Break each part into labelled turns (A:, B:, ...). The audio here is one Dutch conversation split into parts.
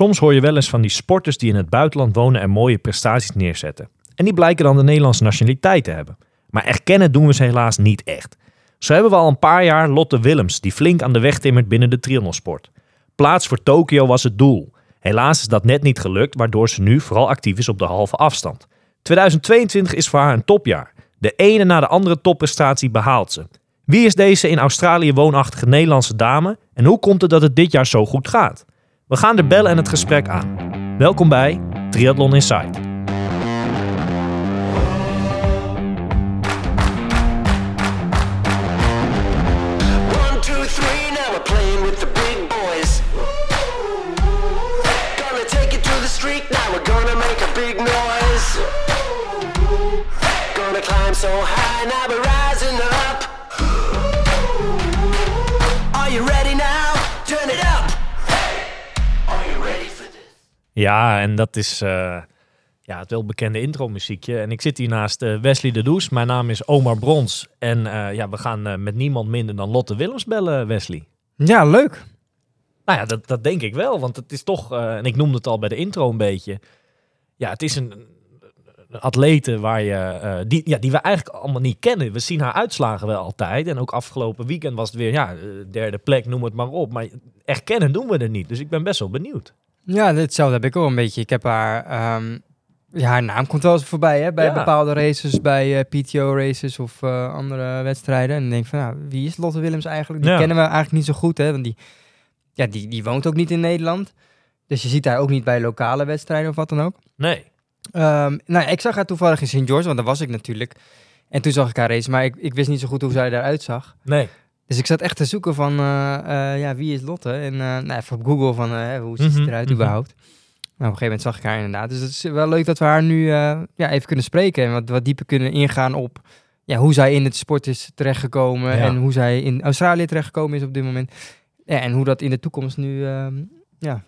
A: Soms hoor je wel eens van die sporters die in het buitenland wonen en mooie prestaties neerzetten. En die blijken dan de Nederlandse nationaliteit te hebben. Maar erkennen doen we ze helaas niet echt. Zo hebben we al een paar jaar Lotte Willems, die flink aan de weg timmert binnen de triathlonsport. Plaats voor Tokio was het doel. Helaas is dat net niet gelukt, waardoor ze nu vooral actief is op de halve afstand. 2022 is voor haar een topjaar. De ene na de andere topprestatie behaalt ze. Wie is deze in Australië woonachtige Nederlandse dame en hoe komt het dat het dit jaar zo goed gaat? We gaan er bellen en het gesprek aan. Welkom bij Triathlon.
B: One, two, three, now
A: Ja, en dat is eh, ja, het welbekende intro-muziekje. En ik zit hier naast eh, Wesley de Does. Mijn naam is Omar Brons. En eh, ja, we gaan met niemand minder dan Lotte Willems bellen, Wesley.
C: Ja, leuk.
A: Nou ja, dat, dat denk ik wel. Want het is toch, en ik noemde het al bij de intro een beetje. Ja, het is een, een atlete waar je, die, ja, die we eigenlijk allemaal niet kennen. We zien haar uitslagen wel altijd. En ook afgelopen weekend was het weer, ja, derde plek, noem het maar op. Maar erkennen doen we er niet. Dus ik ben best wel benieuwd.
C: Ja, hetzelfde heb ik ook een beetje. Ik heb haar... ehm, ja, haar naam komt wel eens voorbij, hè? Bij
A: Ja.
C: bepaalde races, bij eh, PTO-races of eh, andere wedstrijden. En denk van, nou, wie is Lotte Willems eigenlijk? Die
A: Ja.
C: kennen we eigenlijk niet zo goed, hè? Want die, ja, die, die woont ook niet in Nederland. Dus je ziet haar ook niet bij lokale wedstrijden of wat dan ook.
A: Nee.
C: Ehm, nou, ik zag haar toevallig in St. George, want daar was ik natuurlijk. En toen zag ik haar race, maar ik, ik wist niet zo goed hoe zij eruit zag.
A: Nee.
C: Dus ik zat echt te zoeken van, eh, eh, ja, wie is Lotte? En uh, nou, even op Google van, eh, hoe ziet ze
A: Mhm,
C: eruit
A: mhm.
C: überhaupt? Nou, op een gegeven moment zag ik haar inderdaad. Dus het is wel leuk dat we haar nu eh, ja, even kunnen spreken. En wat, wat dieper kunnen ingaan op ja, hoe zij in het sport is terechtgekomen.
A: Ja.
C: En hoe zij in Australië terechtgekomen is op dit moment. Ja, en hoe dat in de toekomst nu, ehm, ja,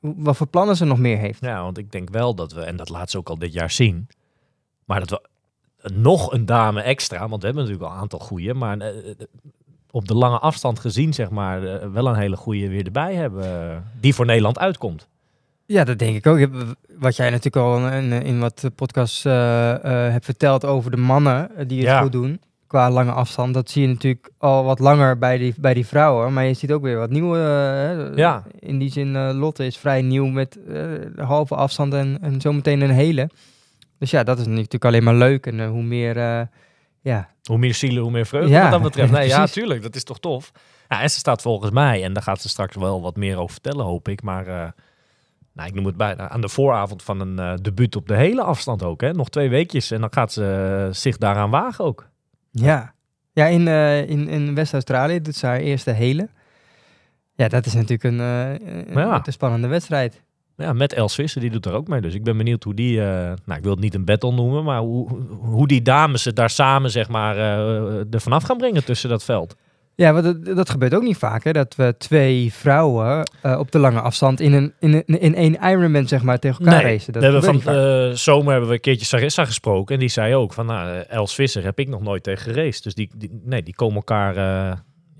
C: wat voor plannen ze nog meer heeft.
A: Ja, want ik denk wel dat we, en dat laat ze ook al dit jaar zien, maar dat we nog een dame extra, want we hebben natuurlijk al een aantal goeie, maar eh, eh, op de lange afstand gezien, zeg maar, eh, wel een hele goeie weer erbij hebben, eh, die voor Nederland uitkomt.
C: Ja, dat denk ik ook. Heb- Wat jij natuurlijk al in, in wat podcasts eh, eh, hebt verteld over de mannen eh, die het
A: Ja.
C: goed doen qua lange afstand. Dat zie je natuurlijk al wat langer bij die, bij die vrouwen. Maar je ziet ook weer wat nieuwe. eh,
A: Ja.
C: In die zin, eh, Lotte is vrij nieuw met eh, halve afstand en, en zometeen een hele. Dus ja, dat is natuurlijk alleen maar leuk. En eh, hoe meer, eh, ja,
A: Hoe meer zielen, hoe meer vreugde
C: Ja,
A: wat dat betreft. Nee, ja, tuurlijk, dat is toch tof. Ja, en ze staat volgens mij, en daar gaat ze straks wel wat meer over vertellen, hoop ik, maar... eh, nou, ik noem het bijna aan de vooravond van een eh debuut op de hele afstand ook. Hè? Nog twee weekjes en dan gaat ze eh, zich daaraan wagen ook.
C: Ja, ja in, in, in West-Australië doet ze haar eerste hele. Ja, dat is natuurlijk een, een,
A: Ja.
C: een spannende wedstrijd.
A: Ja, met Els Visser, die doet er ook mee. Dus ik ben benieuwd hoe die, eh, nou ik wil het niet een battle noemen, maar hoe, hoe die dames het daar samen, zeg maar, eh er vanaf gaan brengen tussen dat veld.
C: Ja, want dat, dat gebeurt ook niet vaak, hè? Dat we twee vrouwen op de lange afstand in, een, in, een, in één Ironman, zeg maar, tegen elkaar racen. Dat
A: we hebben
C: gebeurt
A: van zomer hebben we een keertje Sarissa gesproken en die zei ook van, nou, Els Visser heb ik nog nooit tegen geraced. Dus die, die, nee, die komen elkaar,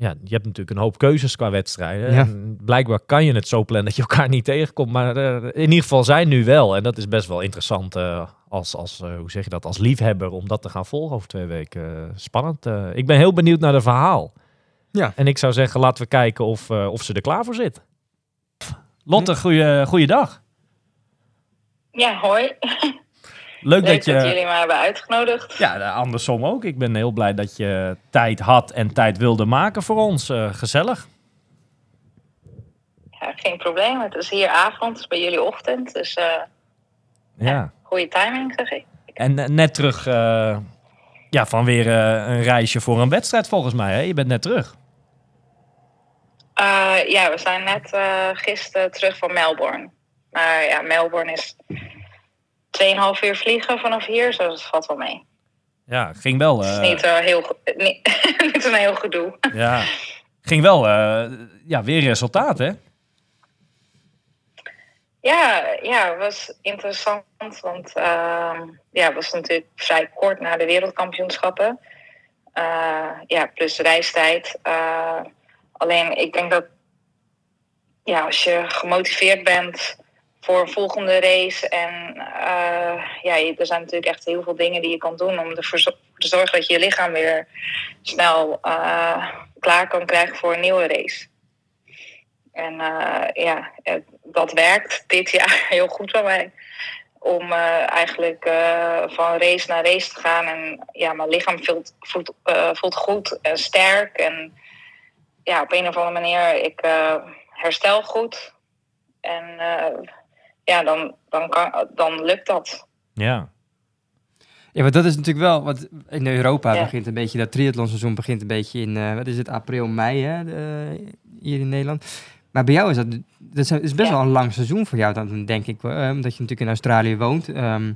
A: ja, je hebt natuurlijk een hoop keuzes qua wedstrijden.
C: Ja.
A: En blijkbaar kan je het zo plannen dat je elkaar niet tegenkomt, maar eh, in ieder geval zij nu wel. En dat is best wel interessant eh, als, als eh, hoe zeg je dat, als liefhebber om dat te gaan volgen over twee weken. Spannend. eh. ik ben heel benieuwd naar de verhaal.
C: Ja.
A: En ik zou zeggen, laten we kijken of, eh, of ze er klaar voor zit. Lotte, goeie, goeiedag.
D: Ja, hoi.
A: Leuk,
D: Leuk
A: dat je...
D: dat jullie me hebben uitgenodigd.
A: Ja, nou, andersom ook. Ik ben heel blij dat je tijd had en tijd wilde maken voor ons. Eh, gezellig.
D: Ja, geen probleem. Het is hier avond, het is bij jullie ochtend. Dus eh
A: Ja.
D: goede timing, zeg ik.
A: En eh, net terug eh, ja, van weer eh, een reisje voor een wedstrijd volgens mij. Hè? Je bent net terug.
D: Eh, ja, we zijn net eh, gisteren terug van Melbourne. Maar ja, Melbourne is 2,5 uur vliegen vanaf hier, dus dat valt wel mee.
A: Ja, ging wel.
D: Het is
A: eh,
D: niet, eh, heel, niet, niet een heel gedoe.
A: ja, ging wel. eh, ja, weer resultaat, hè?
D: Ja, ja, het was interessant, want ehm, ja, het was natuurlijk vrij kort na de wereldkampioenschappen. Eh, ja, plus reistijd. Alleen ik denk dat ja, als je gemotiveerd bent voor een volgende race. En eh, ja, er zijn natuurlijk echt heel veel dingen die je kan doen om ervoor te zorgen dat je je lichaam weer snel eh, klaar kan krijgen voor een nieuwe race. En eh, ja, dat werkt dit jaar heel goed bij mij. Om eigenlijk van race naar race te gaan. En ja, mijn lichaam voelt, voelt, voelt goed en sterk. En ja, op een of andere manier, ik herstel goed. En ja, dan, dan, kan, dan lukt dat.
E: Ja.
C: Ja, maar dat is natuurlijk wel, wat in Europa
D: Ja.
C: begint een beetje, dat triathlonseizoen begint een beetje in, eh, wat is het, april, mei, hè, de- hier in Nederland. Maar bij jou is dat, dat is best
D: Ja.
C: wel een lang seizoen voor jou, dan denk ik, wel, eh, omdat je natuurlijk in Australië woont, ehm,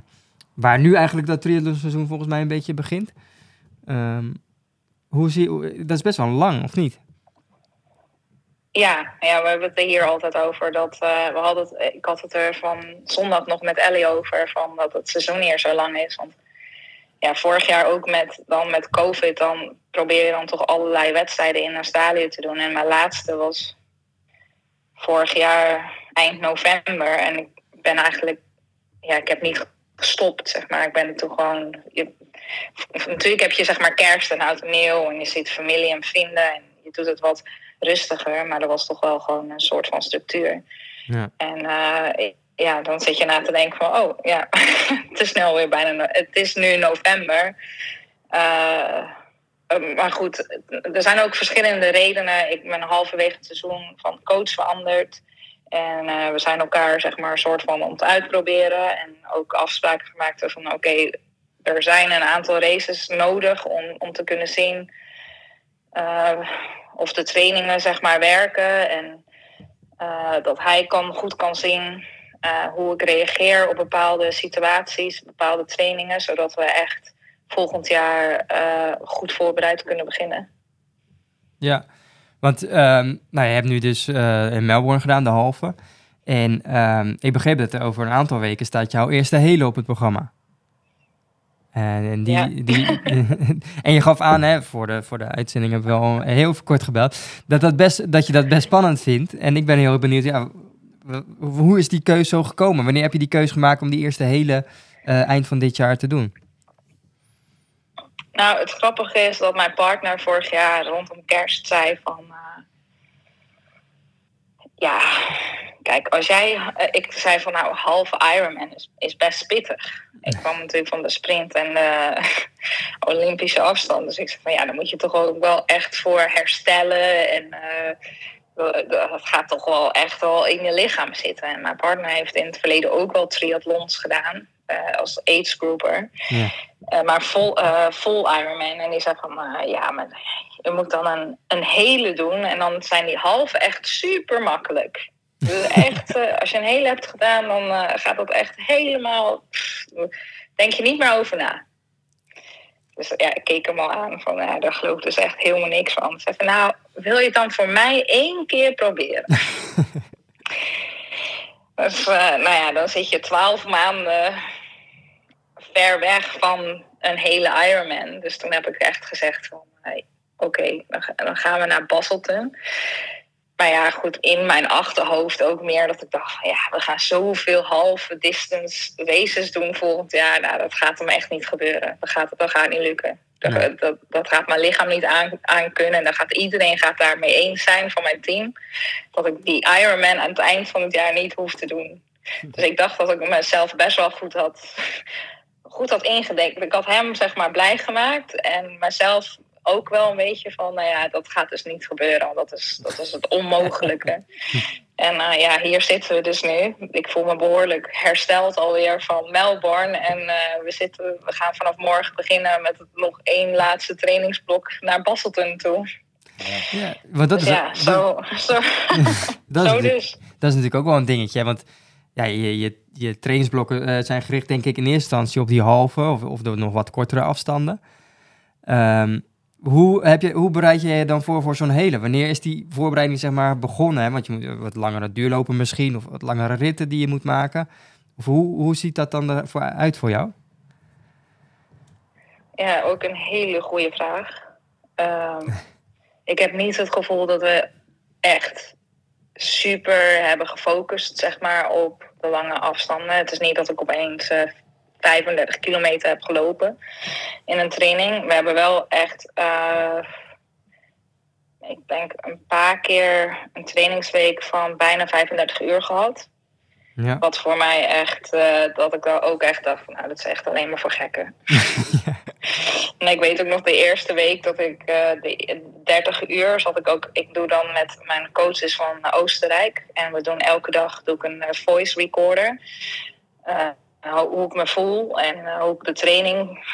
C: waar nu eigenlijk dat triathlonseizoen volgens mij een beetje begint. Ehm, hoe zie dat is best wel lang, of niet?
D: Ja, ja, we hebben het er hier altijd over. Dat, eh, we hadden het, ik had het er van zondag nog met Ellie over. Van dat het seizoen hier zo lang is. Want ja, vorig jaar ook met, dan met COVID. Dan probeer je dan toch allerlei wedstrijden in Australië te doen. En mijn laatste was vorig jaar eind november. En ik ben eigenlijk... Ja, ik heb niet gestopt, zeg maar. Ik ben toen gewoon... Natuurlijk heb je zeg maar kerst en oud en nieuw. En je ziet familie en vrienden. En je doet het wat rustiger, maar er was toch wel gewoon een soort van structuur.
C: Ja.
D: En eh, ja, dan zit je na te denken van, oh ja, het is snel weer bijna, no- het is nu november. Eh, eh, maar goed, er zijn ook verschillende redenen. Ik ben halverwege het seizoen van coach veranderd. En we zijn elkaar zeg maar een soort van om te uitproberen. En ook afspraken gemaakt van oké, er zijn een aantal races nodig om, om te kunnen zien eh, of de trainingen zeg maar werken. En eh, dat hij kan, goed kan zien eh, hoe ik reageer op bepaalde situaties, bepaalde trainingen. Zodat we echt volgend jaar eh, goed voorbereid kunnen beginnen.
C: Ja, want ehm, nou, je hebt nu dus in Melbourne gedaan, de halve. En ehm, ik begreep dat er over een aantal weken staat jouw eerste hele op het programma. En, en, die,
D: Ja.
C: die, en je gaf aan, hè, voor, de, voor de uitzending hebben we al heel kort gebeld, dat, dat, best, dat je dat best spannend vindt. En ik ben heel benieuwd, ja, hoe is die keuze zo gekomen? Wanneer heb je die keuze gemaakt om die eerste hele eh, eind van dit jaar te doen?
D: Nou, het grappige is dat mijn partner vorig jaar rondom kerst zei van... eh, ja, kijk, als jij... eh, ik zei van nou, halve Ironman is, is best pittig. Ik kwam natuurlijk van de sprint en de Olympische afstand. Dus ik zei van ja, dan moet je toch ook wel echt voor herstellen. En eh, dat gaat toch wel echt wel in je lichaam zitten. En mijn partner heeft in het verleden ook wel triathlons gedaan. eh, als age grouper.
C: Ja.
D: Eh, maar vol, eh, vol Ironman. En die zei van, eh, ja, maar je moet dan een, een hele doen. En dan zijn die halve echt super makkelijk. Dus echt, eh, als je een hele hebt gedaan, dan eh, gaat dat echt helemaal... pff, denk je niet meer over na. Dus ja, ik keek hem al aan van, ja, daar geloof ik dus echt helemaal niks van. Ik zei nou, wil je het dan voor mij één keer proberen? dus, eh, nou ja, dan zit je twaalf maanden ver weg van een hele Ironman. Dus toen heb ik echt gezegd van, hey, oké, dan gaan we naar Basselton. Maar ja, goed, in mijn achterhoofd ook meer dat ik dacht ja, we gaan zoveel halve distance races doen volgend jaar. Nou, dat gaat hem echt niet gebeuren. Dat gaat, dat gaat niet lukken. Dat, dat, dat gaat mijn lichaam niet aan, aan kunnen. En dan gaat iedereen gaat daarmee eens zijn van mijn team. Dat ik die Ironman aan het eind van het jaar niet hoef te doen. Dus ik dacht dat ik mezelf best wel goed had, goed had ingedekt. Ik had hem zeg maar blij gemaakt. En mezelf ook wel een beetje van, nou ja, dat gaat dus niet gebeuren. want Dat is, dat is het onmogelijke. En eh, ja, hier zitten we dus nu. Ik voel me behoorlijk hersteld alweer van Melbourne. En eh, we, zitten, we gaan vanaf morgen beginnen met nog één laatste trainingsblok naar Basselton toe.
C: Ja, want dat is,
D: ja, zo, zo,
C: dat, is
D: zo dus.
C: dat is natuurlijk ook wel een dingetje. Want ja, je, je, je trainingsblokken eh, zijn gericht, denk ik, in eerste instantie op die halve of, of de nog wat kortere afstanden. Ehm, hoe, heb je, hoe bereid je je dan voor voor zo'n hele? Wanneer is die voorbereiding zeg maar begonnen? Hè? Want je moet wat langere duurlopen misschien, of wat langere ritten die je moet maken. Of hoe, hoe ziet dat dan ervoor uit voor jou?
D: Ja, ook een hele goede vraag. Ehm, ik heb niet het gevoel dat we echt super hebben gefocust, zeg maar, op de lange afstanden. Het is niet dat ik opeens eh, 35 kilometer heb gelopen in een training. We hebben wel echt, eh, ik denk, een paar keer een trainingsweek van bijna 35 uur gehad.
C: Ja.
D: Wat voor mij echt, eh, dat ik dan ook echt dacht, van, nou, dat is echt alleen maar voor gekken. En ik weet ook nog de eerste week dat ik eh, de 30 uur zat ik ook. Ik doe dan met mijn coaches van Oostenrijk. En we doen elke dag doe ik een voice recorder. Eh, hoe ik me voel en eh, hoe ik de training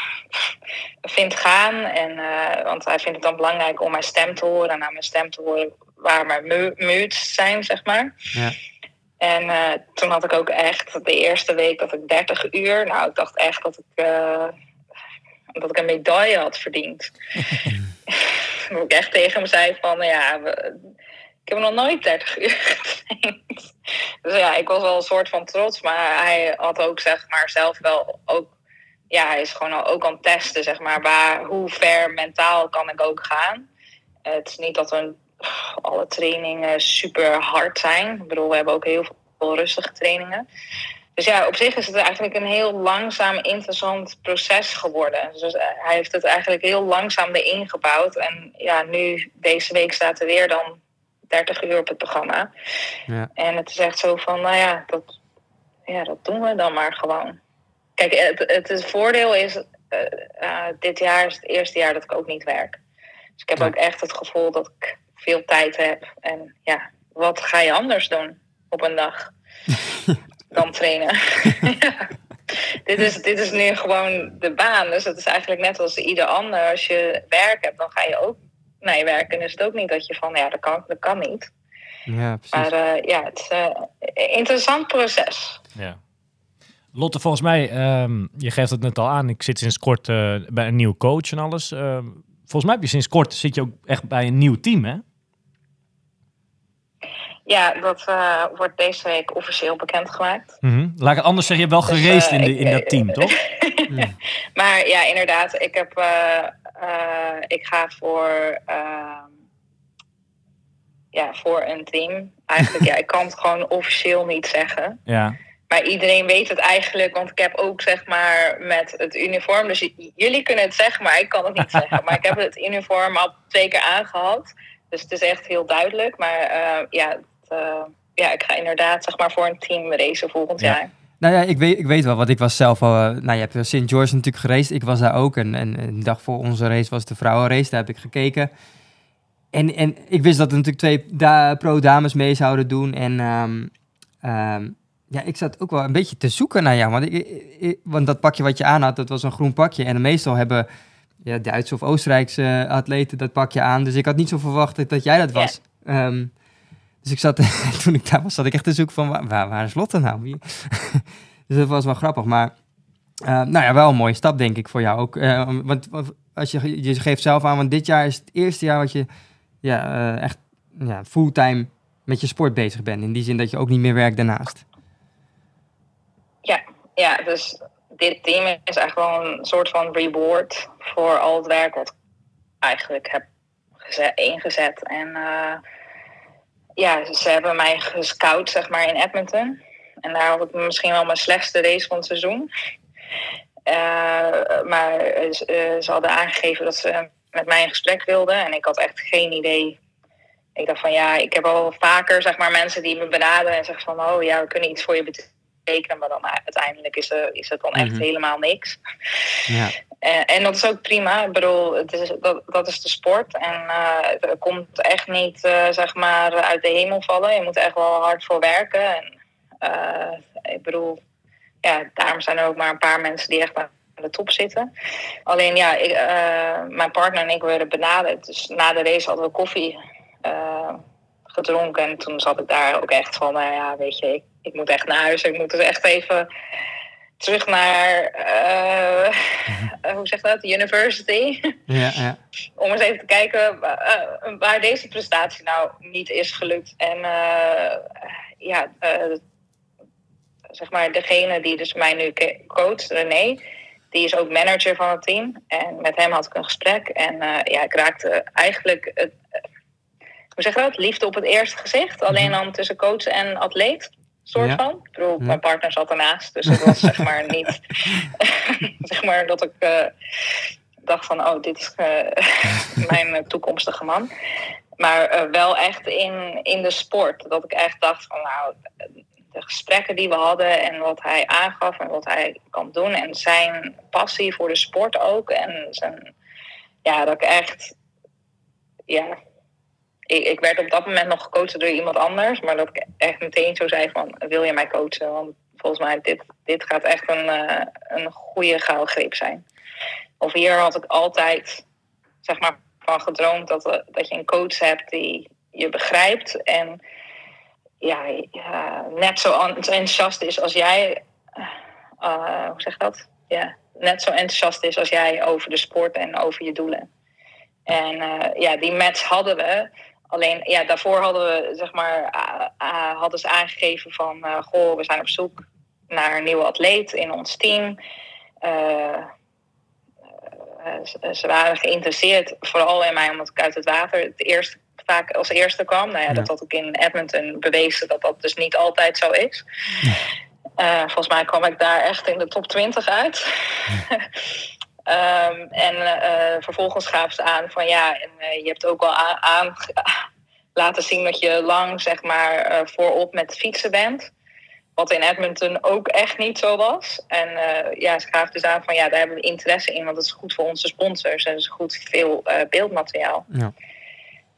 D: vind gaan. En, eh, want hij vindt het dan belangrijk om mijn stem te horen. En naar mijn stem te horen waar mijn moods zijn, zeg maar.
C: Ja.
D: En eh, toen had ik ook echt de eerste week dat ik 30 uur. Nou, ik dacht echt dat ik, dat ik een medaille had verdiend. dat ik echt tegen hem zei van, ja, we- ik heb nog nooit 30 uur getraind. Dus ja, ik was wel een soort van trots, maar hij had ook zeg maar zelf wel ook, ja, hij is gewoon al- ook aan het testen, zeg maar, waar, hoe ver mentaal kan ik ook gaan. Het is niet dat alle trainingen super hard zijn. Ik bedoel, we hebben ook heel veel rustige trainingen. Dus ja, op zich is het eigenlijk een heel langzaam, interessant proces geworden. Dus eh, hij heeft het eigenlijk heel langzaam erin gebouwd. En ja, nu, deze week staat er weer dan 30 uur op het programma.
C: Ja.
D: En het is echt zo van, nou ja, dat, ja, dat doen we dan maar gewoon. Kijk, het, het, het voordeel is, eh, eh, dit jaar is het eerste jaar dat ik ook niet werk. Dus ik heb
C: Ja.
D: ook echt het gevoel dat ik veel tijd heb. En ja, wat ga je anders doen op een dag dan trainen? ja. dit, is, dit is nu gewoon de baan. Dus het is eigenlijk net als ieder ander. Als je werk hebt, dan ga je ook naar je werk. En is het ook niet dat je van, ja, dat kan, dat kan niet.
C: Ja, precies.
D: Maar eh, ja, het is eh, een interessant proces.
E: Ja. Lotte, volgens mij, ehm, je geeft het net al aan, ik zit sinds kort eh, bij een nieuwe coach en alles. Ehm, volgens mij heb je sinds kort, zit je ook echt bij een nieuw team, hè?
D: Ja, dat eh, wordt deze week officieel bekendgemaakt.
E: Mhm. Laat ik het anders zeggen, je hebt wel
D: Dus,
E: gereisd
D: eh,
E: in, de,
D: ik-
E: in dat team, toch?
D: Maar ja, inderdaad, ik, heb, eh, ik ga voor, ehm, ja, voor een team. Eigenlijk, ja, ik kan het gewoon officieel niet zeggen.
E: Ja.
D: Maar iedereen weet het eigenlijk, want ik heb ook zeg maar met het uniform. Dus jullie kunnen het zeggen, maar ik kan het niet zeggen. Maar ik heb het uniform al twee keer aangehad. Dus het is echt heel duidelijk. Maar eh, ja, het, eh, ja, ik ga inderdaad zeg maar voor een team racen volgend
E: Ja.
D: jaar.
C: Nou ja, ik weet, ik weet wel, want ik was zelf al... eh, nou, je hebt St. George natuurlijk geraced. Ik was daar ook. En, en een dag voor onze race was de vrouwenrace. Daar heb ik gekeken. En, en ik wist dat er natuurlijk twee da- pro-dames mee zouden doen. En ehm, ehm, ja, ik zat ook wel een beetje te zoeken naar jou. Want, ik, want dat pakje wat je aan had, dat was een groen pakje. En meestal hebben ja, Duitse of Oostenrijkse eh, atleten dat pakje aan. Dus ik had niet zo verwacht dat jij dat
D: Ja.
C: was. Ehm, dus ik zat, toen ik daar was, zat ik echt te zoeken van, waar, waar, is Lotte nou? Dus dat was wel grappig. Maar eh, nou ja, wel een mooie stap denk ik voor jou ook. Eh, want als je, je geeft zelf aan, want dit jaar is het eerste jaar wat je ja, eh, echt ja, fulltime met je sport bezig bent. In die zin dat je ook niet meer werkt daarnaast.
D: Ja, dus dit team is echt wel een soort van reward voor al het werk wat ik eigenlijk heb geze- ingezet. En ja, ze hebben mij gescout, zeg maar, in Edmonton. En daar had ik misschien wel mijn slechtste race van het seizoen. Eh, maar eh, ze, eh, ze hadden aangegeven dat ze met mij in gesprek wilden. En ik had echt geen idee. Ik dacht van ja, ik heb al vaker zeg maar, mensen die me benaderen en zeggen van oh ja, we kunnen iets voor je betekenen. Maar dan uiteindelijk is, er, is het dan echt
C: Mhm.
D: helemaal niks.
C: Ja,
D: En, en dat is ook prima. Ik bedoel, het is, dat, is de sport. En eh het komt echt niet eh, zeg maar uit de hemel vallen. Je moet echt wel hard voor werken. En, eh, ik bedoel, ja, daarom zijn er ook maar een paar mensen die echt aan de top zitten. Alleen ja, ik, eh, mijn partner en ik werden benaderd. Dus na de race hadden we koffie eh, gedronken. En toen zat ik daar ook echt van, nou ja, weet je, ik, ik moet echt naar huis. Ik moet dus echt even terug naar, eh, eh, hoe zeg dat, university.
C: ja, ja.
D: Om eens even te kijken eh, waar deze prestatie nou niet is gelukt. En ja, zeg maar degene die dus mij nu coacht, René, die is ook manager van het team. En met hem had ik een gesprek. En ja, ik raakte eigenlijk het, hoe zeg je dat? Liefde op het eerste gezicht. Alleen dan tussen coach en atleet. Soort
C: Ja.
D: van. Ik bedoel, mijn partner zat ernaast. Dus het was zeg maar niet. zeg maar dat ik eh, dacht van, oh, dit is eh, mijn eh, toekomstige man. Maar wel echt in, in de sport. Dat ik echt dacht van, nou, de gesprekken die we hadden en wat hij aangaf en wat hij kan doen. En zijn passie voor de sport ook. En zijn, ja, dat ik echt, ja, ik, ik werd op dat moment nog gecoacht door iemand anders. Maar dat ik echt meteen zo zei van, wil je mij coachen? Want volgens mij, dit, dit gaat echt een, eh, een goede gouden zijn. Of hier had ik altijd, zeg maar, van gedroomd dat, eh, dat je een coach hebt die je begrijpt. En ja, net zo en- enthousiast is als jij. eh, hoe zeg dat? Ja, net zo enthousiast is als jij over de sport en over je doelen. En ja, die match hadden we. Alleen ja, daarvoor hadden we, zeg maar, ah, ah, hadden ze aangegeven van, eh, goh, we zijn op zoek naar een nieuwe atleet in ons team. Eh, eh, ze, waren geïnteresseerd, vooral in mij, omdat ik uit het water het eerste, vaak als eerste kwam. Nou ja,
C: Ja.
D: dat had ik in Edmonton bewezen dat dat dus niet altijd zo is. Eh, volgens mij kwam ik daar echt in de top 20 uit. Ehm, en eh, vervolgens gaven ze aan van ja, en, eh, je hebt ook wel aan, laten zien dat je lang zeg maar eh, voorop met fietsen bent. Wat in Edmonton ook echt niet zo was. En ja, ze gaven dus aan van ja, daar hebben we interesse in, want het is goed voor onze sponsors en het is goed veel beeldmateriaal.
C: Ja.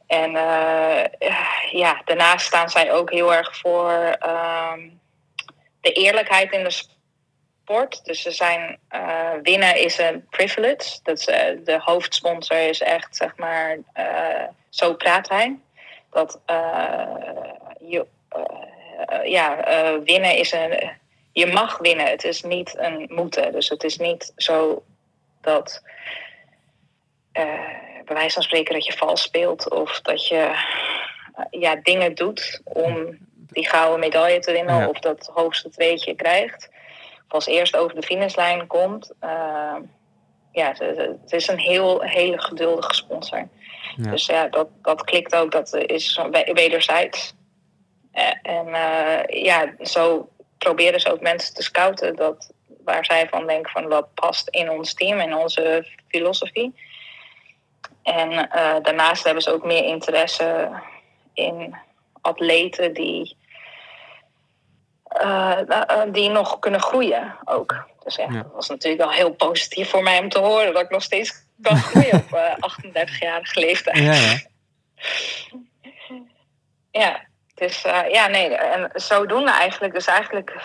D: En ja, daarnaast staan zij ook heel erg voor ehm, de eerlijkheid in de sport. Dus ze zijn, eh, winnen is een privilege. Dat is, eh, de hoofdsponsor is echt, zeg maar, eh, zo praat hij. Dat je, ja, winnen is een, je mag winnen. Het is niet een moeten. Dus het is niet zo dat bij wijze van spreken dat je vals speelt of dat je ja, dingen doet om die gouden medaille te winnen
C: Ja.
D: of dat hoogste tweetje krijgt. Als eerst over de finishlijn komt. Eh, ja, het, is een heel hele geduldige sponsor.
C: Ja.
D: Dus ja, dat, dat klikt ook. Dat is we- wederzijds. Eh, En eh, ja, zo proberen ze ook mensen te scouten dat, waar zij van denken van dat past in ons team, in onze filosofie. En daarnaast hebben ze ook meer interesse in atleten die, eh, eh, die nog kunnen groeien ook. Dus ja, dat was natuurlijk wel heel positief voor mij om te horen dat ik nog steeds kan groeien op eh 38-jarige leeftijd.
C: Ja, ja.
D: Ja, dus eh, ja, nee, en zodoende eigenlijk. Dus eigenlijk,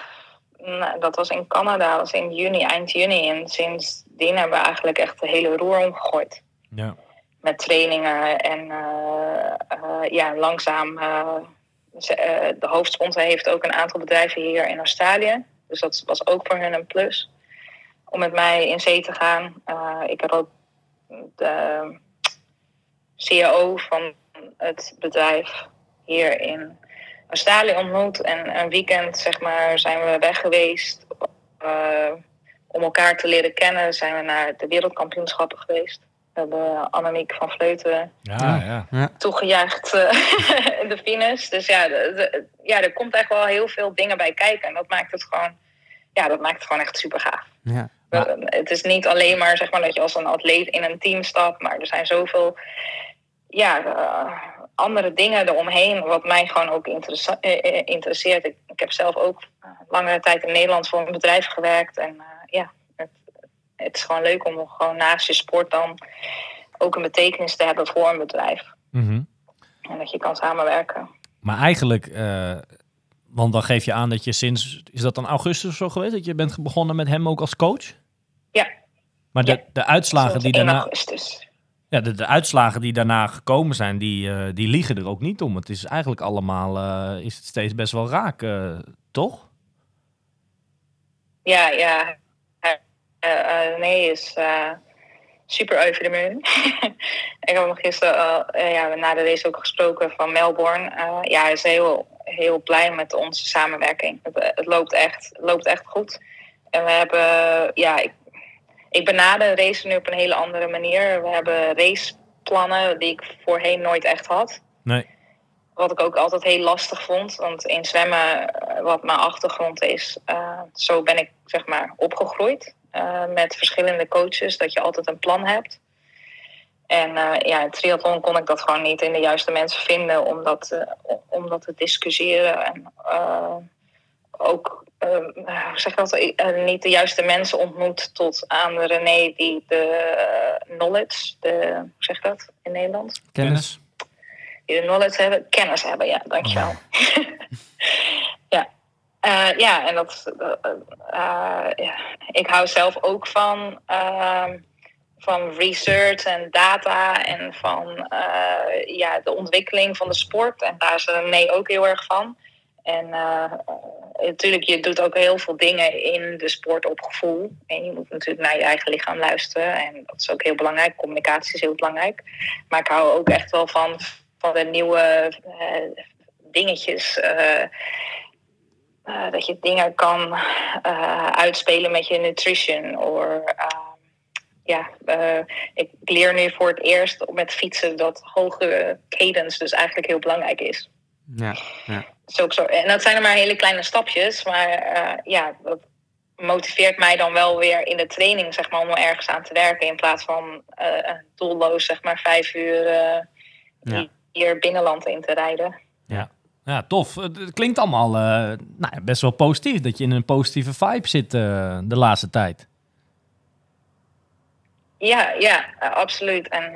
D: nou, dat was in Canada, dat was in juni, eind juni. En sindsdien hebben we eigenlijk echt de hele roer omgegooid.
E: Ja.
D: Met trainingen en eh, eh, ja, langzaam. eh, eh, de hoofdsponsor heeft ook een aantal bedrijven hier in Australië. Dus dat was ook voor hun een plus. Om met mij in zee te gaan. Eh, ik heb ook de CEO van het bedrijf hier in Australië ontmoet. En een weekend zeg maar, zijn we weg geweest eh, om elkaar te leren kennen. Zijn we naar de wereldkampioenschappen geweest. We hebben Annemiek van Vleuten
E: Ja, ja.
D: toegejuicht eh, in de finish. Dus ja, de- de- ja, er komt echt wel heel veel dingen bij kijken. En dat maakt het gewoon, ja, dat maakt het gewoon echt super gaaf.
C: ja.
E: Maar-
D: Eh, Het is niet alleen maar, zeg maar dat je als een atleet in een team stapt, maar er zijn zoveel ja, eh, andere dingen eromheen, wat mij gewoon ook eh, eh, interesseert. Ik, ik heb zelf ook eh, langere tijd in Nederland voor een bedrijf gewerkt. En eh, ja, het, is gewoon leuk om gewoon naast je sport dan ook een betekenis te hebben voor een bedrijf.
E: Mhm.
D: En dat je kan samenwerken.
E: Maar eigenlijk, eh, want dan geef je aan dat je sinds, is dat dan augustus of zo geweest, dat je bent begonnen met hem ook als coach?
D: Ja.
E: Maar de,
D: Ja.
E: de uitslagen die
D: 1
E: daarna,
D: augustus.
E: ja, de, de uitslagen die daarna gekomen zijn, die, eh, die liegen er ook niet om. Het is eigenlijk allemaal, eh, is het steeds best wel raak, toch?
D: Ja, ja. Eh, eh, nee, is eh, super over de moon. ik heb nog gisteren al, ja, na de race ook gesproken van Melbourne. Ja, hij is heel, heel blij met onze samenwerking. Het, het loopt, echt, loopt echt goed. En we hebben, ja, ik, ik benader racen nu op een hele andere manier. We hebben raceplannen die ik voorheen nooit echt had.
E: Nee.
D: wat ik ook altijd heel lastig vond. Want in zwemmen, wat mijn achtergrond is, zo ben ik zeg maar opgegroeid. Eh, met verschillende coaches, dat je altijd een plan hebt. En eh, ja, in triathlon kon ik dat gewoon niet in de juiste mensen vinden om dat, eh, om- dat te discussiëren. En eh, ook, eh, hoe zeg dat, niet de juiste mensen ontmoet tot aan de René die de knowledge, de, hoe zeg je dat in Nederland?
C: Kennis.
D: die de knowledge hebben, kennis hebben, ja, dankjewel. ja. Eh, ja, en dat, eh, eh, ik hou zelf ook van, ehm, van research en data en van ja, de ontwikkeling van de sport. En daar is René ook heel erg van. En natuurlijk, je doet ook heel veel dingen in de sport op gevoel. En je moet natuurlijk naar je eigen lichaam luisteren. En dat is ook heel belangrijk. Communicatie is heel belangrijk. Maar ik hou ook echt wel van, van de nieuwe dingetjes. Eh, dat je dingen kan eh, uitspelen met je nutrition. Of, ja, eh, ik leer nu voor het eerst met fietsen dat hoge cadence dus eigenlijk heel belangrijk is.
C: Ja, ja.
D: Ook zo. En dat zijn er maar hele kleine stapjes. Maar ja, dat motiveert mij dan wel weer in de training, zeg maar, om er ergens aan te werken. In plaats van doelloos, zeg maar, vijf uur
C: Ja.
D: hier binnenland in te rijden.
A: Ja. Ja, tof. Het klinkt allemaal eh, nou, best wel positief. Dat je in een positieve vibe zit eh, de laatste tijd.
D: Ja, ja, eh, absoluut. En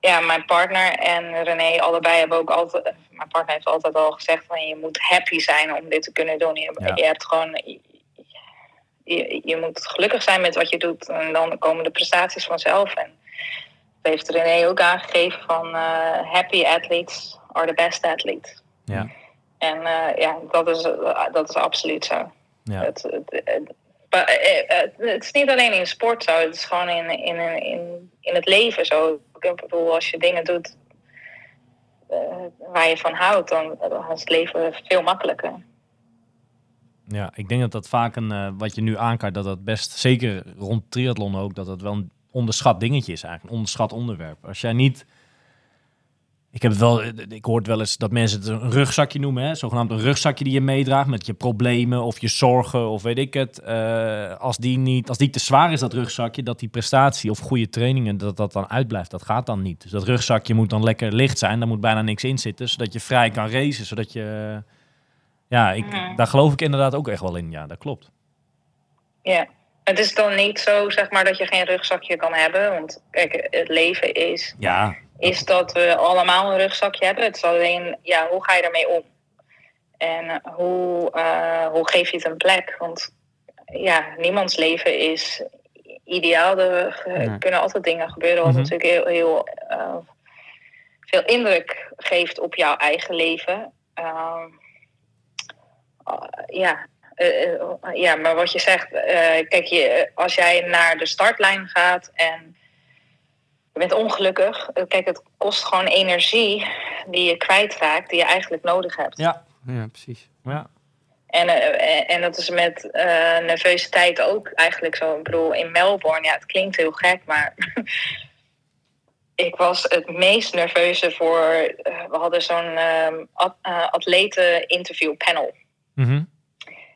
D: ja, mijn partner en René, allebei hebben ook altijd. Mijn partner heeft altijd al gezegd van je moet happy zijn om dit te kunnen doen. Je,
A: Ja.
D: je hebt gewoon. Je, je moet gelukkig zijn met wat je doet. En dan komen de prestaties vanzelf. En dat heeft René ook aangegeven van happy athletes are the best athletes.
A: Ja.
D: En eh, ja, dat is, eh, dat is absoluut zo.
A: Ja.
D: Het, het, eh, het is niet alleen in sport zo, het is gewoon in, in, in, in het leven zo. Ik bedoel, als je dingen doet waar je van houdt, dan, dan is het leven veel makkelijker.
A: Ja, ik denk dat dat vaak een, wat je nu aankaart, dat dat best, zeker rond triathlon ook, dat dat wel een onderschat dingetje is eigenlijk, een onderschat onderwerp. Als jij niet, ik heb het wel, ik hoor wel eens dat mensen het een rugzakje noemen, hè? zogenaamd een rugzakje die je meedraagt met je problemen of je zorgen of weet ik het. Eh, als, die niet, als die te zwaar is, dat rugzakje, dat die prestatie of goede trainingen, dat dat dan uitblijft. Dat gaat dan niet. Dus dat rugzakje moet dan lekker licht zijn, daar moet bijna niks in zitten, zodat je vrij kan racen, zodat je... Ja, ik,
D: Mhm.
A: daar geloof ik inderdaad ook echt wel in. Ja, dat klopt.
D: Ja. Het is dan niet zo, zeg maar, dat je geen rugzakje kan hebben. Want kijk, het leven is,
A: Ja,
D: is dat we allemaal een rugzakje hebben. Het is alleen, ja, hoe ga je daarmee om? En hoe, eh, hoe geef je het een plek? Want ja, niemands leven is ideaal. Er eh,
C: Nee.
D: kunnen altijd dingen gebeuren wat
A: Mhm.
D: natuurlijk heel, heel eh, veel indruk geeft op jouw eigen leven. Ehm, ja. ja, maar wat je zegt, kijk, je, als jij naar de startlijn gaat en je bent ongelukkig, kijk, het kost gewoon energie die je kwijtraakt, die je eigenlijk nodig hebt.
A: ja,
C: ja precies.
A: ja.
D: En, eh, en- en dat is met eh nervositeit ook eigenlijk zo. Ik bedoel, in Melbourne, ja, het klinkt heel gek, maar ik was het meest nerveuze voor. eh, we hadden zo'n ehm at, atleten-interview panel.
A: Mhm.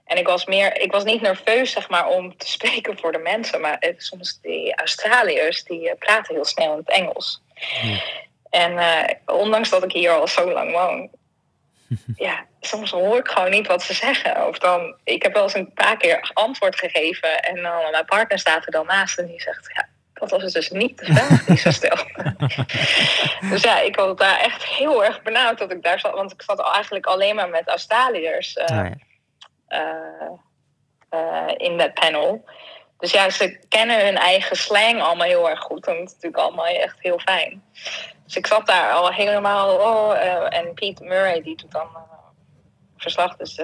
D: En ik was meer, ik was niet nerveus, zeg maar, om te spreken voor de mensen. Maar eh, soms die Australiërs, die eh, praten heel snel in het Engels. En eh, ondanks dat ik hier al zo lang woon, ja, soms hoor ik gewoon niet wat ze zeggen. Of dan, ik heb wel eens een paar keer antwoord gegeven. En dan mijn partner staat er dan naast en die zegt, ja, dat was dus niet de vraag die ze stelde. dus ja, ik was daar echt heel erg benauwd dat ik daar zat. Want ik zat eigenlijk alleen maar met Australiërs.
C: ja.
D: Eh, eh, in dat panel. Dus ja, ze kennen hun eigen slang allemaal heel erg goed. En dat is natuurlijk allemaal echt heel fijn. Dus ik zat daar al helemaal... Oh, eh, en Pete Murray, die doet dan verslag. Dus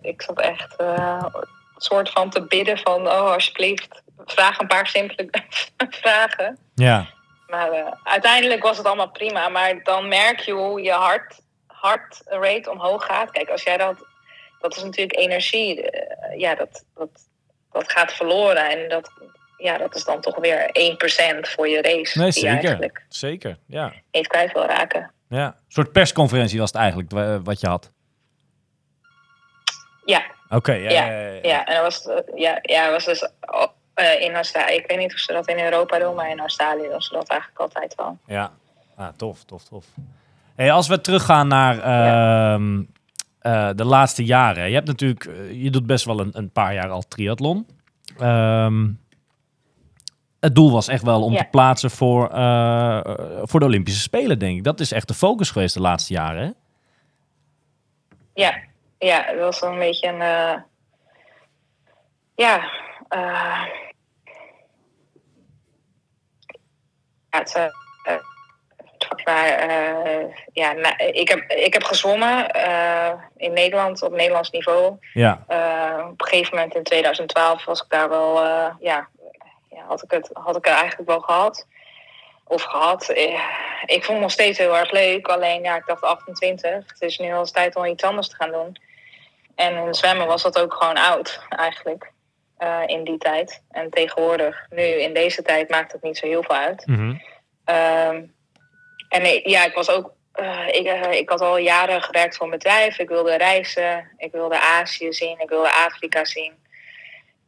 D: ik zat echt een soort van te bidden van... Oh, alsjeblieft, vraag een paar simpele vragen.
A: ja.
D: Maar uiteindelijk was het allemaal prima. Maar dan merk je hoe je hart, hartrate omhoog gaat. Kijk, als jij dat... Dat is natuurlijk energie. eh, ja, dat, dat, dat gaat verloren. En dat, ja, dat is dan toch weer 1% voor je race.
A: Nee, zeker. Zeker, ja.
D: niet kwijt wil raken.
A: Ja. Een soort persconferentie was het eigenlijk wa- wat je had.
D: Ja,
A: Oké, ja,
D: Ja,
A: ja, ja, ja.
D: ja, en dat was, eh, ja, ja, was dus eh, in Australië. Ik weet niet of ze dat in Europa doen, maar in Australië doen ze dat eigenlijk altijd wel.
A: Ja, ah, tof, tof, tof. Hey, als we teruggaan naar ehm, eh, de laatste jaren. Je hebt natuurlijk, eh, je doet best wel een, een paar jaar al triathlon. Ehm, het doel was echt wel om
D: Ja.
A: te plaatsen voor, eh, voor de Olympische Spelen, denk ik. Dat is echt de focus geweest de laatste jaren, hè?
D: Ja, ja, dat was wel een beetje een. ja. ja, het, maar, eh, ja, nou, ik, heb, ik heb gezwommen eh, in Nederland op Nederlands niveau.
A: Ja,
D: Eh, op een gegeven moment in 2012 was ik daar wel, ja, ja, had, ik het, had ik het eigenlijk wel gehad. Of gehad. Eh, Ik vond het nog steeds heel erg leuk. Alleen ja, ik dacht 28. Het is nu al eens tijd om iets anders te gaan doen. En in zwemmen was dat ook gewoon oud eigenlijk. in die tijd. En tegenwoordig, nu in deze tijd, maakt het niet zo heel veel uit.
A: Mhm.
D: Ehm, en ja, ik was ook. eh, ik, eh, ik had al jaren gewerkt voor een bedrijf. Ik wilde reizen. Ik wilde Azië zien. Ik wilde Afrika zien.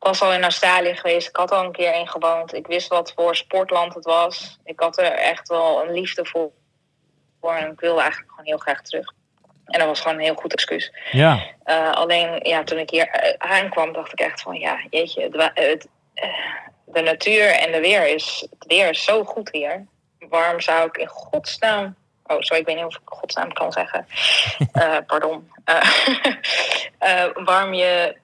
D: Ik was al in Australië geweest. Ik had al een keer in gewoond. Ik wist wat voor sportland het was. Ik had er echt wel een liefde voor. en ik wilde eigenlijk gewoon heel graag terug. En dat was gewoon een heel goed excuus.
A: ja,
D: Eh, alleen ja, toen ik hier aankwam, dacht ik echt van ja, jeetje, het, de natuur en de weer is, het weer is zo goed hier. Waarom zou ik in godsnaam. Oh, sorry, ik weet niet of ik godsnaam kan zeggen. Eh, pardon. Eh, eh, waarom, je,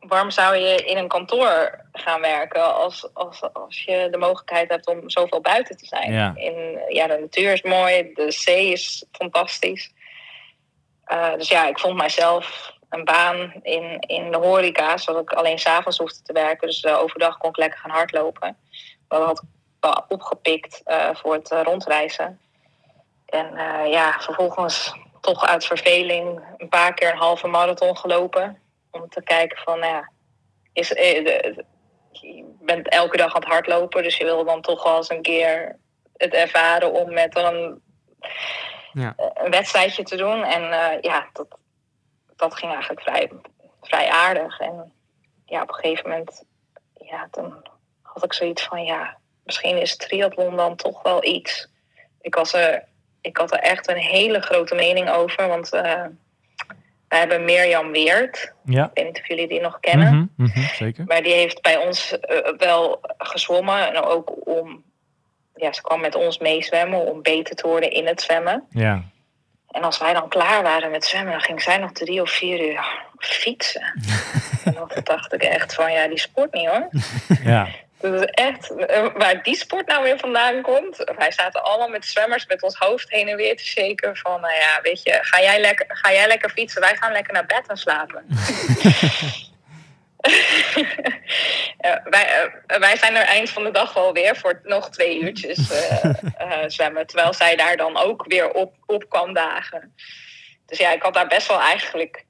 D: waarom zou je in een kantoor gaan werken als, als, als je de mogelijkheid hebt om zoveel buiten te zijn?
A: Ja.
D: In, ja, de natuur is mooi, de zee is fantastisch. Dus ja, ik vond mijzelf een baan in, in de horeca, zodat ik alleen s'avonds hoefde te werken. Dus overdag kon ik lekker gaan hardlopen. Dat had opgepikt eh, voor het eh, rondreizen. En eh, ja, vervolgens toch uit verveling een paar keer een halve marathon gelopen. Om te kijken van, nou ja, is, je bent elke dag aan het hardlopen. Dus je wil dan toch wel eens een keer het ervaren om met een
C: Ja.
D: een wedstrijdje te doen. En ja, dat, dat ging eigenlijk vrij, vrij aardig. En ja, op een gegeven moment, ja, dan had ik zoiets van, ja, misschien is triathlon dan toch wel iets. Ik, was er, ik had er echt een hele grote mening over, want eh wij hebben Mirjam Weert.
A: ja.
D: Ik weet niet of jullie die nog kennen.
A: Mhm, mhm, zeker.
D: Maar die heeft bij ons eh, wel gezwommen. En ook om, ja, ze kwam met ons meezwemmen om beter te worden in het zwemmen.
A: Ja,
D: En als wij dan klaar waren met zwemmen, dan ging zij nog drie of vier uur fietsen. en dan dacht ik echt van, ja, die sport niet hoor.
A: ja,
D: Is echt, eh, waar die sport nou weer vandaan komt. Wij zaten allemaal met zwemmers met ons hoofd heen en weer te shaken. Van, nou ja, weet je, ga jij lekker, ga jij lekker fietsen? Wij gaan lekker naar bed en slapen. Ja, wij, eh, wij zijn er eind van de dag wel weer voor nog twee uurtjes eh, eh, zwemmen. Terwijl zij daar dan ook weer op, op kwam dagen. Dus ja, ik had daar best wel eigenlijk